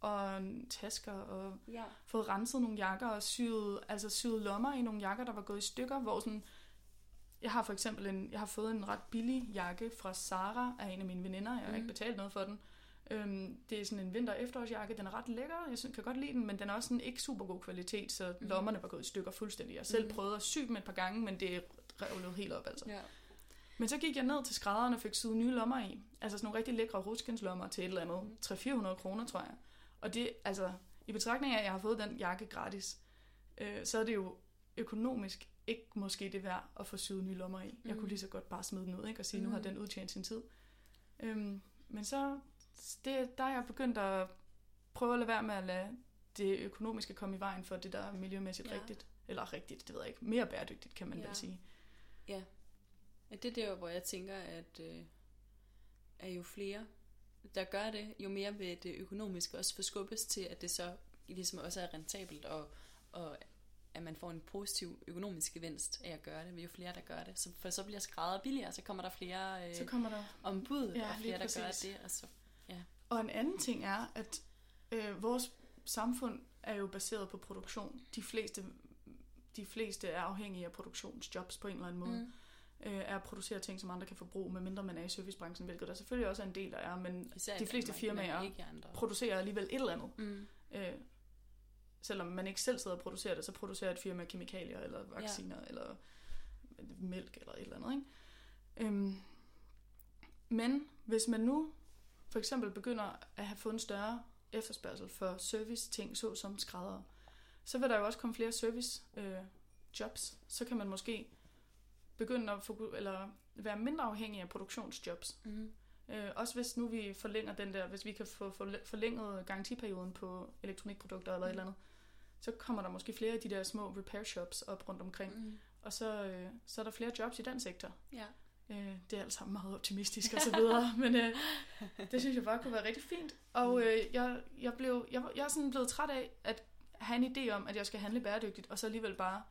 og tasker, og ja. fået renset nogle jakker, og syet, altså syet lommer i nogle jakker, der var gået i stykker, hvor sådan... Jeg har for eksempel en, jeg har fået en ret billig jakke fra Sara af en af mine veninder. Jeg har Mhm. ikke betalt noget for den. Øhm, det er sådan en vinter- og efterårsjakke. Den er ret lækker. Jeg synes, kan godt lide den, men den er også sådan ikke super god kvalitet, så Mhm. lommerne var gået i stykker fuldstændig. Jeg selv Mhm. prøvet at sy dem et par gange, men det revlede helt op, altså. ja. Men så gik jeg ned til skrædderen og fik syet nye lommer i. Altså sådan nogle rigtig lækre ruskenslommer til et eller andet. 300-400 kroner, tror jeg. Og det, altså, i betragtning af, at jeg har fået den jakke gratis, øh, så er det jo økonomisk ikke måske det værd at få syet nye lommer i. Jeg Mhm. kunne lige så godt bare smide den ud, ikke? Og sige, nu har Mhm. den udtjent sin tid. Øhm, men så, det, der er jeg begyndt at prøve at lade være med at lade det økonomiske komme i vejen for det, der er miljømæssigt Ja. rigtigt. Eller rigtigt, det ved jeg ikke. Mere bæredygtigt, kan man Ja. vel sige. Ja, det er der, hvor jeg tænker, at, øh, at jo flere, der gør det, jo mere vil det økonomiske også forskubbes til, at det så ligesom også er rentabelt, og, og at man får en positiv økonomisk gevinst af at gøre det, jo flere, der gør det. Så, for så bliver skrædder billigere, så kommer der flere øh, Så kommer der ombud, Ja, og flere, der gør det. Og så, Og en anden ting er, at øh, vores samfund er jo baseret på produktion. De fleste, de fleste er afhængige af produktionsjobs på en eller anden måde. mm. Øh, er at producere ting, som andre kan forbruge, medmindre man er i servicebranchen, hvilket der selvfølgelig også er en del, der er, men især de fleste Danmark, firmaer ikke andre. producerer alligevel et eller andet. Mm, Øh, selvom man ikke selv sidder og producerer det, så producerer et firma kemikalier, eller vacciner, ja. eller mælk, eller et eller andet. Ikke? Øhm, men hvis man nu for eksempel begynder at have fået en større efterspørgsel for service-ting, såsom skrædder, så vil der jo også komme flere service øh, jobs. Så kan man måske begynde at foku- eller være mindre afhængig af produktionsjobs. mm, Øh, også hvis nu vi forlænger den der, hvis vi kan få forlæ- forlænget garantiperioden på elektronikprodukter eller et eller andet, så kommer der måske flere af de der små repair shops op rundt omkring. mm, Og så, øh, så er der flere jobs i den sektor. ja. Øh, det er alt sammen meget optimistisk og så videre, men øh, det synes jeg bare kunne være rigtig fint. Og øh, jeg, jeg, blev, jeg, jeg er sådan blevet træt af at have en idé om, at jeg skal handle bæredygtigt, og så alligevel bare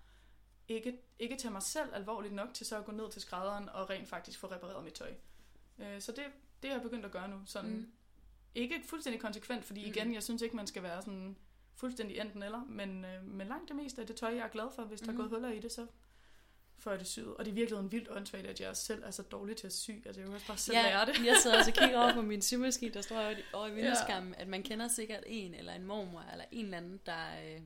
ikke, ikke tage mig selv alvorligt nok til så at gå ned til skrædderen og rent faktisk få repareret mit tøj. Øh, så det, det er jeg begyndt at gøre nu. Sådan, Mm. mm. Ikke fuldstændig konsekvent, fordi Mm. igen, jeg synes ikke, man skal være sådan fuldstændig enten eller, men, øh, men langt det meste af det tøj, jeg er glad for, hvis der er Mhm. gået huller i det, så jeg det syet. Og det er virkelig en vildt åndssvagt, at jeg selv er så dårlig til at sy. Altså, jeg også bare selv lære det. jeg sidder også og kigger over på min symaskine, der står over, i vindueskammen, ja. at man kender sikkert en, eller en mormor, eller en eller anden, der, øh,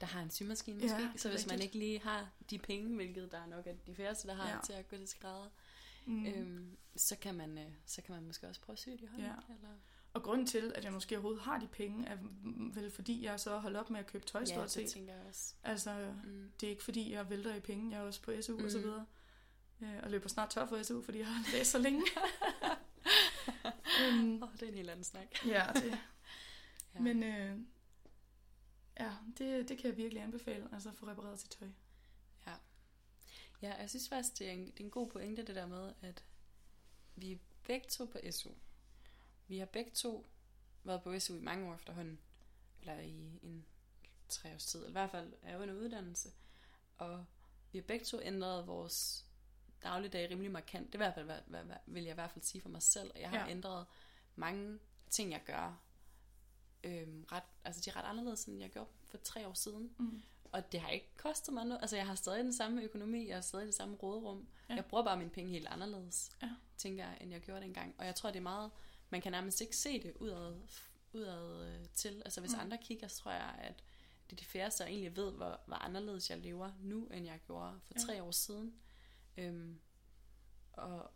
der har en symaskine måske. Ja, Ja, så hvis man rigtigt. ikke lige har de penge, hvilket der er nok af de færreste, der har Ja. ja. til at gå til skrædder, Mm. mm. øhm, så, kan man, øh, så kan man måske også prøve at sy det i hånden. Ja. Eller... Og grunden til, at jeg måske overhovedet har de penge, er vel fordi, jeg så holdt op med at købe tøj Ja, stort det set. tænker jeg også. Altså, Mm. det er ikke fordi, jeg vælter i penge. Jeg er også på SU mm. og så Mm. videre. Øh, Og løber snart tør for SU, fordi jeg har læst så længe. um, Oh, det er en helt anden snak. ja, det, Ja. men øh, ja, det, det kan jeg virkelig anbefale. Altså at få repareret sit tøj. Ja, jeg synes faktisk, det er, en, det er en god pointe, det der med, at vi er begge to på SU. Vi har begge to været på SU i mange år efterhånden. Eller i en tre års tid. Eller i hvert fald er under uddannelse. Og vi har begge to ændret vores dagligdag rimelig markant. Det i hvert fald, hvad, hvad, hvad, vil jeg i hvert fald sige for mig selv. Jeg har Ja. ændret mange ting, jeg gør. Øhm, ret, altså de er ret anderledes, end jeg gjorde for tre år siden. Mm. Og det har ikke kostet mig noget. Altså, jeg har stadig den samme økonomi, jeg har stadig det samme råderum. Ja. Jeg bruger bare mine penge helt anderledes, Ja. tænker jeg, end jeg gjorde dengang. Og jeg tror, det er meget... Man kan nærmest ikke se det udad, udad øh, til. Altså, hvis Mm. mm. andre kigger, så tror jeg, at det er de færreste, der egentlig ved, hvor, hvor anderledes jeg lever nu, end jeg gjorde for Ja. tre år siden. Øhm, og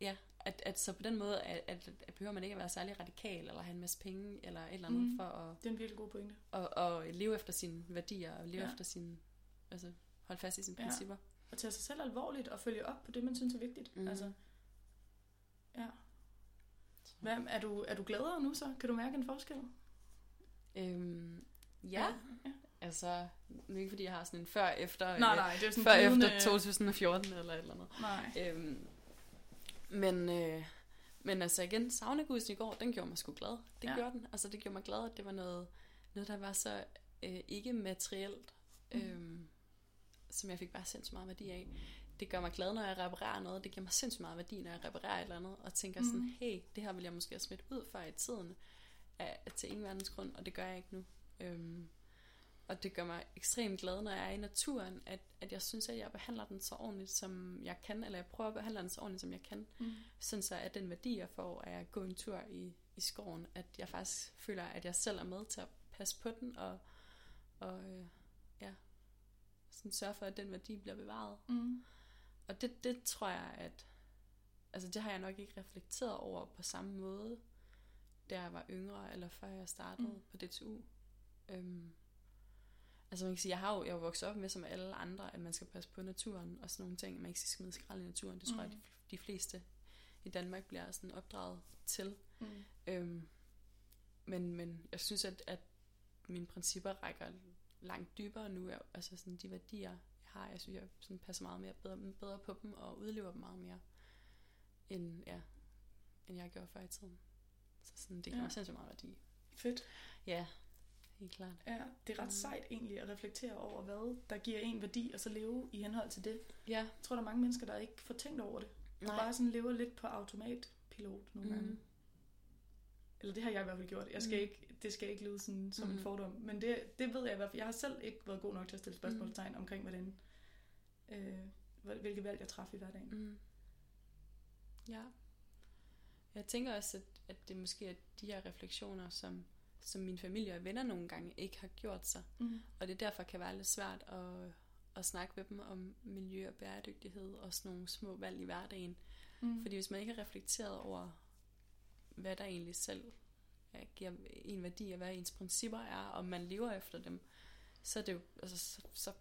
ja, at, at så på den måde, at, at, at behøver man ikke at være særlig radikal, eller have en masse penge, eller et eller andet, Mm. mm. for at Det er en virkelig god pointe. og, og leve efter sine værdier, og leve Ja. efter sine, altså holde fast i sine Ja. principper. At tage sig selv alvorligt og følge op på det, man synes er vigtigt. Mhm. Altså, ja. Hvad, er, du, er du gladere nu så? Kan du mærke en forskel? Øhm, ja, Ja. altså, nu ikke fordi jeg har sådan en før-efter, Nej, nej, det er sådan før glidende- efter 2014 eller et eller andet. Nej. Øhm, men, øh, men altså igen, saunagussen i går, den gjorde mig sgu glad. Det Ja. gjorde den. Altså det gjorde mig glad, at det var noget, noget der var så øh, ikke materielt, mm. øhm, som jeg fik bare sindssygt meget værdi af. Det gør mig glad, når jeg reparerer noget. Det giver mig sindssygt meget værdi, når jeg reparerer et eller andet. Og tænker mm. sådan, hey, det her vil jeg måske have smidt ud før i tiden af, til ingen verdensgrund, og det gør jeg ikke nu. Øhm, og det gør mig ekstremt glad, når jeg er i naturen, at, at jeg synes, at jeg behandler den så ordentligt, som jeg kan, eller jeg prøver at behandle den så ordentligt, som jeg kan. Mm. Sådan så, at den værdi, jeg får af at gå en tur i, i skoven, at jeg faktisk føler, at jeg selv er med til at passe på den, og, og øh, ja, sådan sørge for, at den værdi bliver bevaret. Mm. Og det, det tror jeg, at altså det har jeg nok ikke reflekteret over på samme måde, da jeg var yngre, eller før jeg startede mm. på DTU. Øhm, altså man kan sige, jeg har jo jeg er vokset op med som alle andre, at man skal passe på naturen og sådan nogle ting, man ikke skal smide skrald i naturen. Det tror mm. jeg, de, de fleste i Danmark bliver sådan opdraget til. Mm. Øhm, men, men jeg synes, at, at mine principper rækker langt dybere nu. Altså sådan de værdier, har, jeg synes, jeg sådan passer meget mere bedre, bedre på dem og udlever dem meget mere, end, ja, end jeg gjorde før i tiden. Så sådan, det kan ja. mig sindssygt meget værdi. Fedt. Ja, helt klart. Ja, det er ret mm. sejt egentlig at reflektere over, hvad der giver en værdi, og så leve i henhold til det. Ja. Jeg tror, der er mange mennesker, der ikke får tænkt over det. Nej. Og bare sådan lever lidt på automatpilot nogle mm. gange. Eller det har jeg i hvert fald gjort. Jeg skal mm. ikke, det skal ikke lyde sådan, som mm. en fordom. Men det, det ved jeg i hvert fald. Jeg har selv ikke været god nok til at stille spørgsmålstegn mm. omkring, hvordan, øh, hvilke valg jeg træffer i hverdagen. Mm. Ja. Jeg tænker også, at, at det måske er de her refleksioner, som, som min familie og venner nogle gange ikke har gjort sig. Mm. Og det derfor kan være lidt svært at, at snakke med dem om miljø og bæredygtighed og sådan nogle små valg i hverdagen. Mm. Fordi hvis man ikke har reflekteret over, hvad der egentlig selv giver en værdi, og hvad ens principper er, og man lever efter dem, så, er det jo, altså, så, så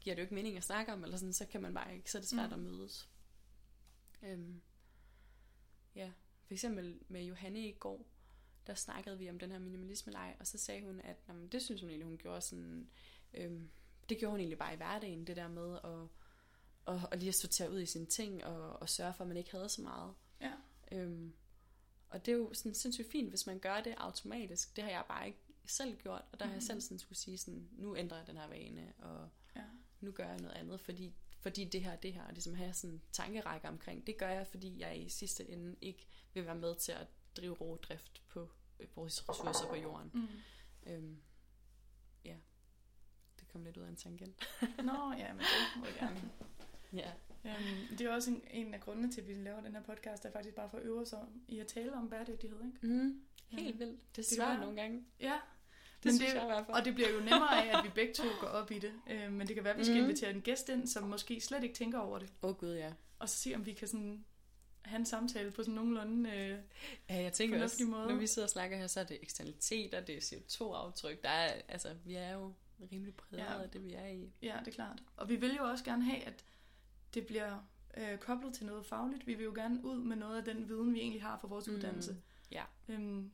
giver det jo ikke mening at snakke om, eller sådan, så kan man bare ikke, så er det svært mm. at mødes. Øhm, ja, for eksempel med Johanne i går, der snakkede vi om den her minimalisme-leg, og så sagde hun, at jamen, det synes hun egentlig, hun gjorde sådan, øhm, det gjorde hun egentlig bare i hverdagen, det der med at, at, at lige at sortere ud i sine ting, og, og sørge for, at man ikke havde så meget. Ja. Øhm, og det er jo sådan sindssygt fint, hvis man gør det automatisk. Det har jeg bare ikke selv gjort, og der mm. har jeg selv mhm. sådan skulle sige sådan, nu ændrer jeg den her vane, og ja. nu gør jeg noget andet, fordi, fordi det her, det her, og ligesom have sådan tankerække omkring, det gør jeg, fordi jeg i sidste ende ikke vil være med til at drive rovdrift på øh, vores ressourcer på jorden. Mm. Øhm, ja, det kom lidt ud af en tangent. Nå, ja, men det må jeg gerne. ja. Um, det er også en, en af grundene til, at vi laver den her podcast, er faktisk bare for at øve sig i at tale om bæredygtighed, ikke? Mm. Helt vildt. Det er svært nogle gange. Ja, det men det, jeg i hvert fald. Og det bliver jo nemmere af, at vi begge to går op i det. Uh, men det kan være, at vi skal mm. invitere en gæst ind, som måske slet ikke tænker over det. Åh oh, gud, ja. Og så se, om vi kan sådan have en samtale på sådan nogenlunde øh, Ja, jeg tænker også, måde. når vi sidder og snakker her, så er det eksternaliteter, det er CO2-aftryk. Der er, altså, vi er jo rimelig præget ja. af det, vi er i. Ja, det er klart. Og vi vil jo også gerne have, at det bliver øh, koblet til noget fagligt. Vi vil jo gerne ud med noget af den viden, vi egentlig har for vores mm. uddannelse. Ja. Øhm,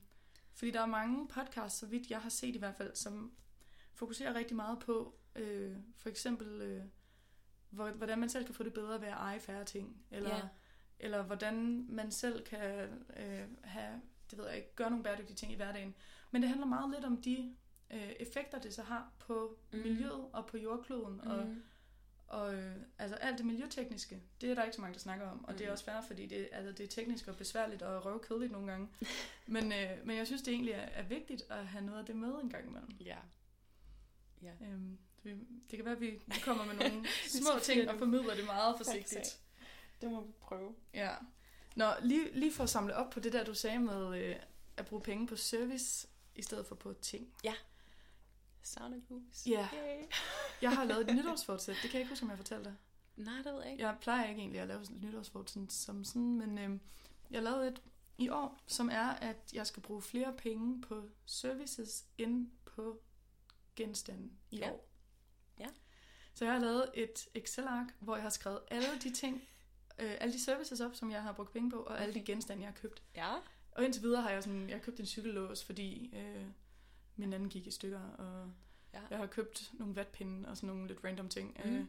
fordi der er mange podcasts, så vidt jeg har set i hvert fald, som fokuserer rigtig meget på øh, for eksempel, øh, hvordan man selv kan få det bedre ved at eje færre ting. Eller, ja. eller hvordan man selv kan øh, have, det ved jeg ikke, gøre nogle bæredygtige ting i hverdagen. Men det handler meget lidt om de øh, effekter, det så har på mm. miljøet og på jordkloden. Mm. Og og øh, altså alt det miljøtekniske, det er der ikke så mange, der snakker om. Og mm. det er også fair, fordi det, altså, det er teknisk og besværligt og røvkedeligt nogle gange. men, øh, men jeg synes, det egentlig er, er vigtigt at have noget af det med en gang imellem. Ja. ja. Øhm, vi, det kan være, at vi, vi kommer med nogle små ting og formidler det meget forsigtigt. Det må vi prøve. Ja. Nå, lige, lige for at samle op på det der, du sagde med øh, at bruge penge på service i stedet for på ting. Ja. Saunahus. Ja. Yay. jeg har lavet et nytårsfortsæt. Det kan jeg ikke huske, om jeg fortalte dig. Nej, det ved jeg ikke. Jeg plejer ikke egentlig at lave et nytårsfortsæt som sådan, men øh, jeg lavede et i år, som er, at jeg skal bruge flere penge på services end på genstande i ja. år. Ja. Så jeg har lavet et Excel-ark, hvor jeg har skrevet alle de ting, øh, alle de services op, som jeg har brugt penge på, og alle de genstande, jeg har købt. Ja. Og indtil videre har jeg sådan, jeg har købt en cykellås, fordi øh, min anden gik i stykker, og ja. jeg har købt nogle vatpinde og sådan nogle lidt random ting. Mm. Øh,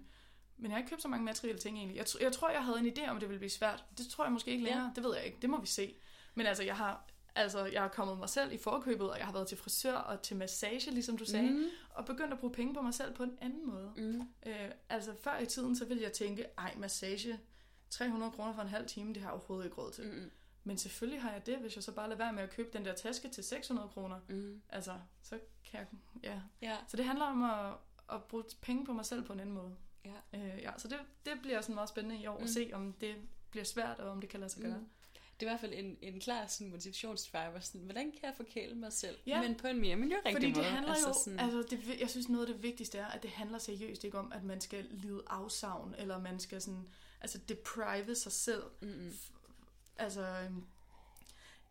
men jeg har ikke købt så mange materielle ting egentlig. Jeg, jeg tror, jeg havde en idé om, at det ville blive svært. Det tror jeg måske ikke længere. Ja. Det ved jeg ikke. Det må vi se. Men altså, jeg har Altså, jeg har kommet mig selv i forkøbet, og jeg har været til frisør og til massage, ligesom du sagde, Mm. og begyndt at bruge penge på mig selv på en anden måde. Mm. Øh, altså, før i tiden, så ville jeg tænke, ej, massage, 300 kroner for en halv time, det har jeg overhovedet ikke råd til. Mm. Mm. Men selvfølgelig har jeg det, hvis jeg så bare lader være med at købe den der taske til 600 kroner. Mm. Altså, så kan jeg, ja. Ja. Så det handler om at, at bruge penge på mig selv på en anden måde. Ja. Øh, ja, så det, det bliver sådan meget spændende i år mm. Mm. at se, om det bliver svært, og om det kan lade sig gøre. Mm. Det er i hvert fald en, en klar sådan, motivationsdriver. Sådan, hvordan kan jeg forkæle mig selv? Ja. Men på en mere miljørigtig Fordi det måde. handler jo, sådan, altså det, jeg synes noget af det vigtigste er, at det handler seriøst ikke om, at man skal lide afsavn, eller man skal sådan, altså deprive sig selv. Mm-mm. Altså, øhm,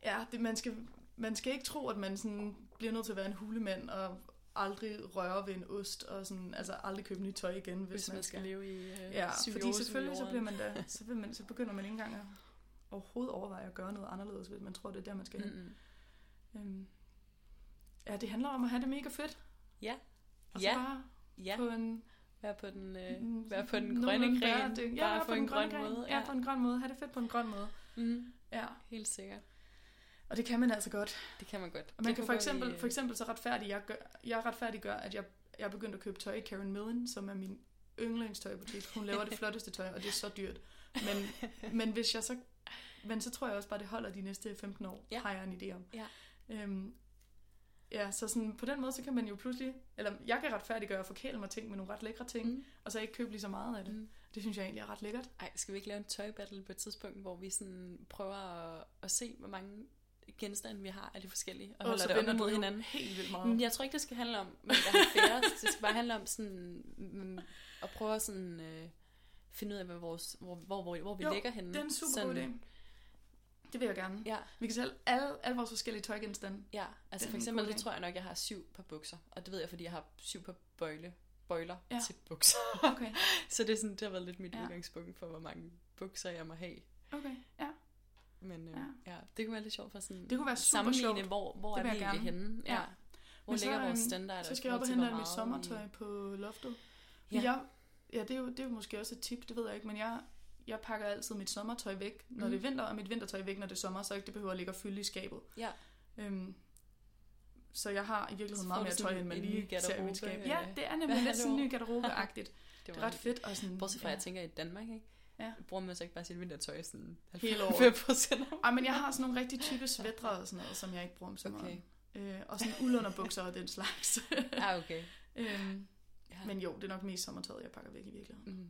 ja, det, man, skal, man skal ikke tro, at man sådan bliver nødt til at være en hulemand, og aldrig røre ved en ost, og sådan, altså aldrig købe nyt tøj igen, hvis, Hvis man skal leve i øh, Ja, fordi selvfølgelig så, bliver man da, så, vil man, så begynder man ikke engang at overhovedet overveje at gøre noget anderledes, hvis man tror, det er der, man skal hen. Mm-mm. Øhm, ja, det handler om at have det mega fedt. Ja. Og så Ja. bare Ja, på en, vær på den, mm, øh, vær på den grønne gren. Ja, bare være på en grøn gren. måde. Ja, på en grøn måde. Ha' det fedt på en grøn måde. Mm, Ja, helt sikkert. og det kan man altså godt. Det kan man godt. Og man Det kan for eksempel, lide, for eksempel så retfærdig, jeg, gør, jeg retfærdiggør, at jeg, jeg er begyndt at købe tøj i Karen Millen, som er min yndlingstøjbutik. Hun laver det flotteste tøj, og det er så dyrt. Men, men hvis jeg så men så tror jeg også bare, det holder de næste 15 år, Ja. har jeg en idé om. Ja. Øhm, ja, så sådan, på den måde, så kan man jo pludselig, eller jeg kan retfærdiggøre og forkæle mig ting med nogle ret lækre ting, mm. og så ikke købe lige så meget af det. Mm. Mm. Det synes jeg egentlig er ret lækkert. Ej, skal vi ikke lave en tøjbattle på et tidspunkt, hvor vi sådan prøver at, at se, hvor mange genstande vi har af de forskellige, og holder så det op jo hinanden. helt vildt meget. Men jeg tror ikke, det skal handle om, hvem der har færrest. Det skal bare handle om sådan, mm, at prøve at sådan, øh, finde ud af, hvad vores, hvor, hvor, hvor, hvor vi Jo, ligger henne. Det er en super god idé. Det vil jeg gerne. Ja, Vi kan sælge alle, alle vores forskellige tøjgenstande. ja. Altså er for eksempel, det tror jeg nok, jeg har syv par bukser. Og det ved jeg, fordi jeg har syv par bøjle, bøjler ja. Til bukser. Okay, Så det, er sådan, det har været lidt mit ja. Udgangspunkt for, hvor mange bukser jeg må have. okay, ja. Men øh, Ja. ja. det kunne være lidt sjovt for sådan Det kunne være super sammenligne, sjovt. hvor, hvor Det er vi jeg egentlig henne. Ja. Ja. Hvor Men så, ligger vores øhm, standarder? Så skal jeg op og hente mit sommertøj på loftet. Ja. Ja. Jeg, ja, det er, jo, det er jo måske også et tip, det ved jeg ikke, men jeg, jeg pakker altid mit sommertøj væk, når Mhm. det er vinter, og mit vintertøj væk, når det er sommer, så ikke det behøver at ligge og fylde i skabet. Ja. Øhm, så jeg har i virkeligheden Så meget mere tøj, end man lige ser i mit skab. Ja, det er nemlig lidt sådan en ny garderobe-agtigt. Det Det er ret fedt. Og sådan, Bortset fra, ja. jeg tænker i Danmark, ikke? Ja. Bruger man så ikke bare sit vintertøj sådan Hele året. 90 procent? Ej, men jeg har sådan nogle rigtig tykke svætre og sådan noget, som jeg ikke bruger om sommeren. Okay. Øh, og sådan uldunderbukser og den slags. Ah, okay. øhm, Ja. men jo, det er nok mest sommertøjet, jeg pakker væk i virkeligheden. Mm.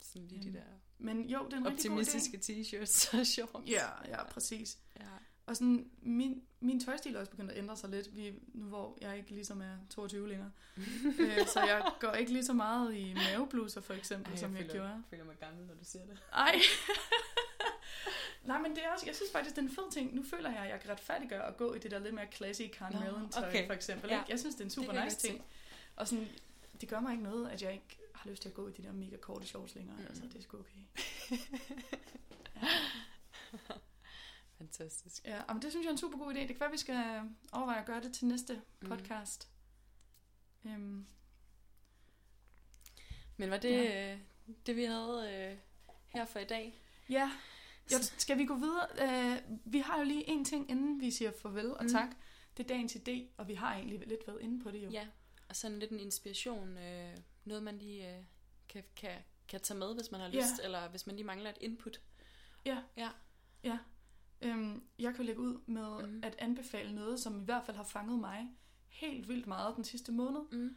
Sådan lige de Øhm, der Men jo, det er en rigtig god idé. optimistiske t-shirts og shorts. Ja, ja, præcis. ja. Og sådan, min, min tøjstil er også begyndt at ændre sig lidt, vi, nu hvor jeg ikke ligesom er 22 længere. øh, så jeg går ikke lige så meget i mavebluser for eksempel, Ej, som jeg, føler, gjorde. Jeg føler mig gammel, når du siger det. Ej. Nej, men det er også, jeg synes faktisk, det er en fed ting. Nu føler jeg, at jeg kan retfærdiggøre at gå i det der lidt mere classy Mellon tøj, okay. for eksempel. Ja. Jeg synes, det er en super jeg nice godt ting. Og sådan, det gør mig ikke noget, at jeg ikke har lyst til at gå i de der mega korte shorts længere. Mm. Altså, det er sgu okay. Fantastisk. Ja, men det synes jeg er en super god idé. Det kan være, vi skal overveje at gøre det til næste Mm. podcast. Øhm, Men var det Ja. øh, det, vi havde øh, her for i dag? ja, jeg, skal vi gå videre? Øh, vi har jo lige en ting, inden vi siger farvel og Mm. tak. Det er dagens idé, og vi har egentlig lidt været inde på det jo. Ja, og sådan lidt en inspiration. Øh, noget, man lige øh, kan, kan, kan tage med, hvis man har Ja. lyst, eller hvis man lige mangler et input. Ja. Ja. ja. Øhm, jeg kan lægge ud med mm. at anbefale noget, som i hvert fald har fanget mig helt vildt meget den sidste måned, Mm.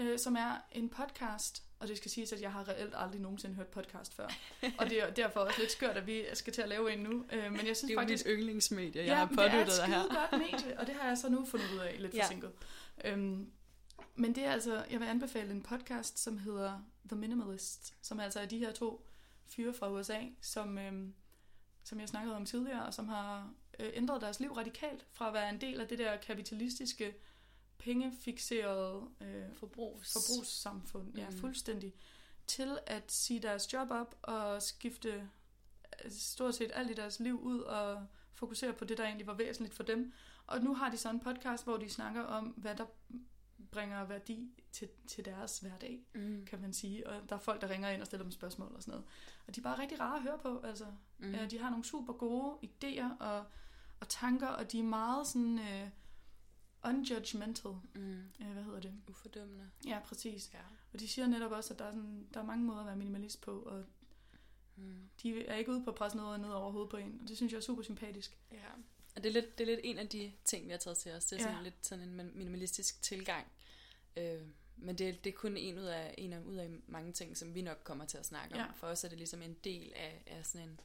øh, som er en podcast. Og det skal siges, at jeg har reelt aldrig nogensinde hørt podcast før. og det er derfor også lidt skørt, at vi skal til at lave en nu. Øh, men jeg synes Det er jo faktisk... mit yndlingsmedie, jeg ja, har men det er et påduttet dig her. skide godt medie, og det har jeg så nu fundet ud af, lidt Ja. forsinket. Øhm, men det er altså, jeg vil anbefale en podcast, som hedder The Minimalist, som altså er de her to fyre fra USA, som, øhm, som jeg snakkede om tidligere, og som har øh, ændret deres liv radikalt fra at være en del af det der kapitalistiske, pengefixerede øh, Forbrugs. forbrugssamfund, ja, Mm. fuldstændig, til at sige deres job op og skifte øh, stort set alt i deres liv ud og fokusere på det, der egentlig var væsentligt for dem. Og nu har de sådan en podcast, hvor de snakker om, hvad der bringer værdi til, til deres hverdag, Mm. kan man sige. Og der er folk, der ringer ind og stiller dem spørgsmål og sådan noget. Og de er bare rigtig rare at høre på. Altså, Mm. ja, de har nogle super gode idéer og, og tanker, og de er meget sådan øh, unjudgmental. Mm. Øh, hvad hedder det? Ufordømmende. Ja, præcis. Ja. Og de siger netop også, at der er, sådan, der er mange måder at være minimalist på, og Mm. de er ikke ude på at presse noget ned over hovedet på en. Og det synes jeg er super sympatisk. Ja. Og det er, lidt, det er lidt en af de ting, vi har taget til os. Det er sådan Ja. lidt sådan en min- minimalistisk tilgang. Øh, men det, det er kun en ud af, en af, ud af mange ting, som vi nok kommer til at snakke om. Ja. For os er det ligesom en del af, af sådan en,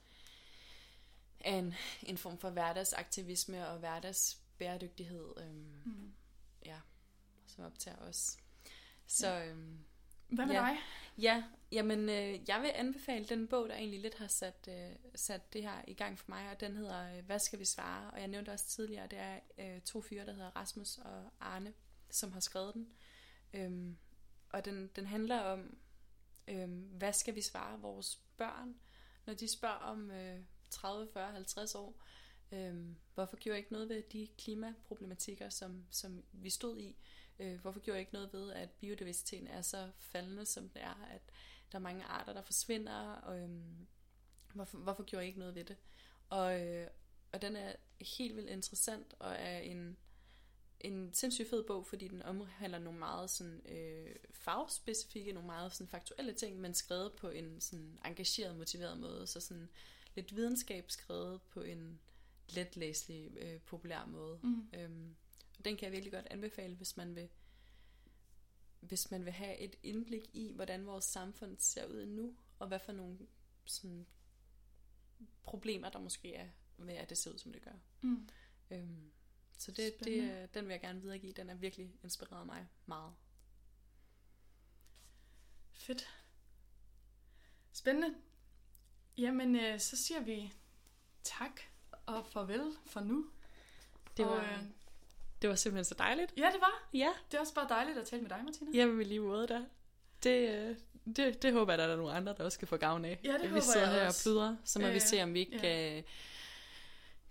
af en, en form for hverdagsaktivisme og hverdagsbæredygtighed, øhm, Mm. ja, som optager os. Så øhm, Hvad med Ja. dig? Ja, jamen øh, jeg vil anbefale den bog, der egentlig lidt har sat, øh, sat det her i gang for mig, og den hedder øh, Hvad skal vi svare? Og jeg nævnte også tidligere, det er øh, to fyre, der hedder Rasmus og Arne, som har skrevet den. Øhm, og den, den handler om, øh, hvad skal vi svare vores børn, når de spørger om øh, 30, 40, 50 år. øh, hvorfor gjorde jeg ikke noget ved de klimaproblematikker, som, som vi stod i? Øh, hvorfor gjorde jeg ikke noget ved, at biodiversiteten er så faldende, som den er, at der er mange arter, der forsvinder, og øhm, hvorfor, hvorfor gjorde jeg ikke noget ved det? Og, øh, og den er helt vildt interessant, og er en, en sindssygt fed bog, fordi den omhandler nogle meget sådan, øh, fagspecifikke, nogle meget sådan, faktuelle ting, men skrevet på en sådan, engageret, motiveret måde, så sådan lidt videnskab skrevet på en letlæselig, øh, populær måde. Mm. Øhm, og den kan jeg virkelig godt anbefale, hvis man vil hvis man vil have et indblik i, hvordan vores samfund ser ud nu, og hvad for nogle sådan, problemer, der måske er med, at det ser ud, som det gør. Mm. Øhm, så det, det, Spændende. øh, den vil jeg gerne videregive. Den er virkelig inspireret mig meget. Fedt. Spændende. Jamen, øh, så siger vi tak og farvel for nu. Det og, var, øh, det var simpelthen så dejligt. ja, det var. Ja, Det er også bare dejligt at tale med dig, Martina. jamen i lige måde der. Det, øh, det, det håber jeg, der er nogle andre, der også skal få gavn af. Ja, det vi håber sidder jeg her også. og pludrer, så må Øh, vi se, om vi ikke ja. kan,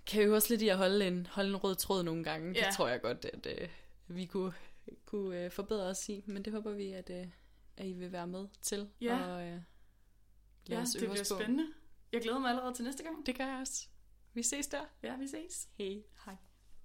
kan øve os lidt i at holde en, holde en rød tråd nogle gange. Ja. Det tror jeg godt, at øh, vi kunne, kunne øh, forbedre os i. Men det håber vi, at, øh, at I vil være med til. Ja. Og, øh, Ja, det bliver på. spændende. Jeg glæder mig allerede til næste gang. Det gør jeg også. Vi ses der. Ja, vi ses. Hej. Hej.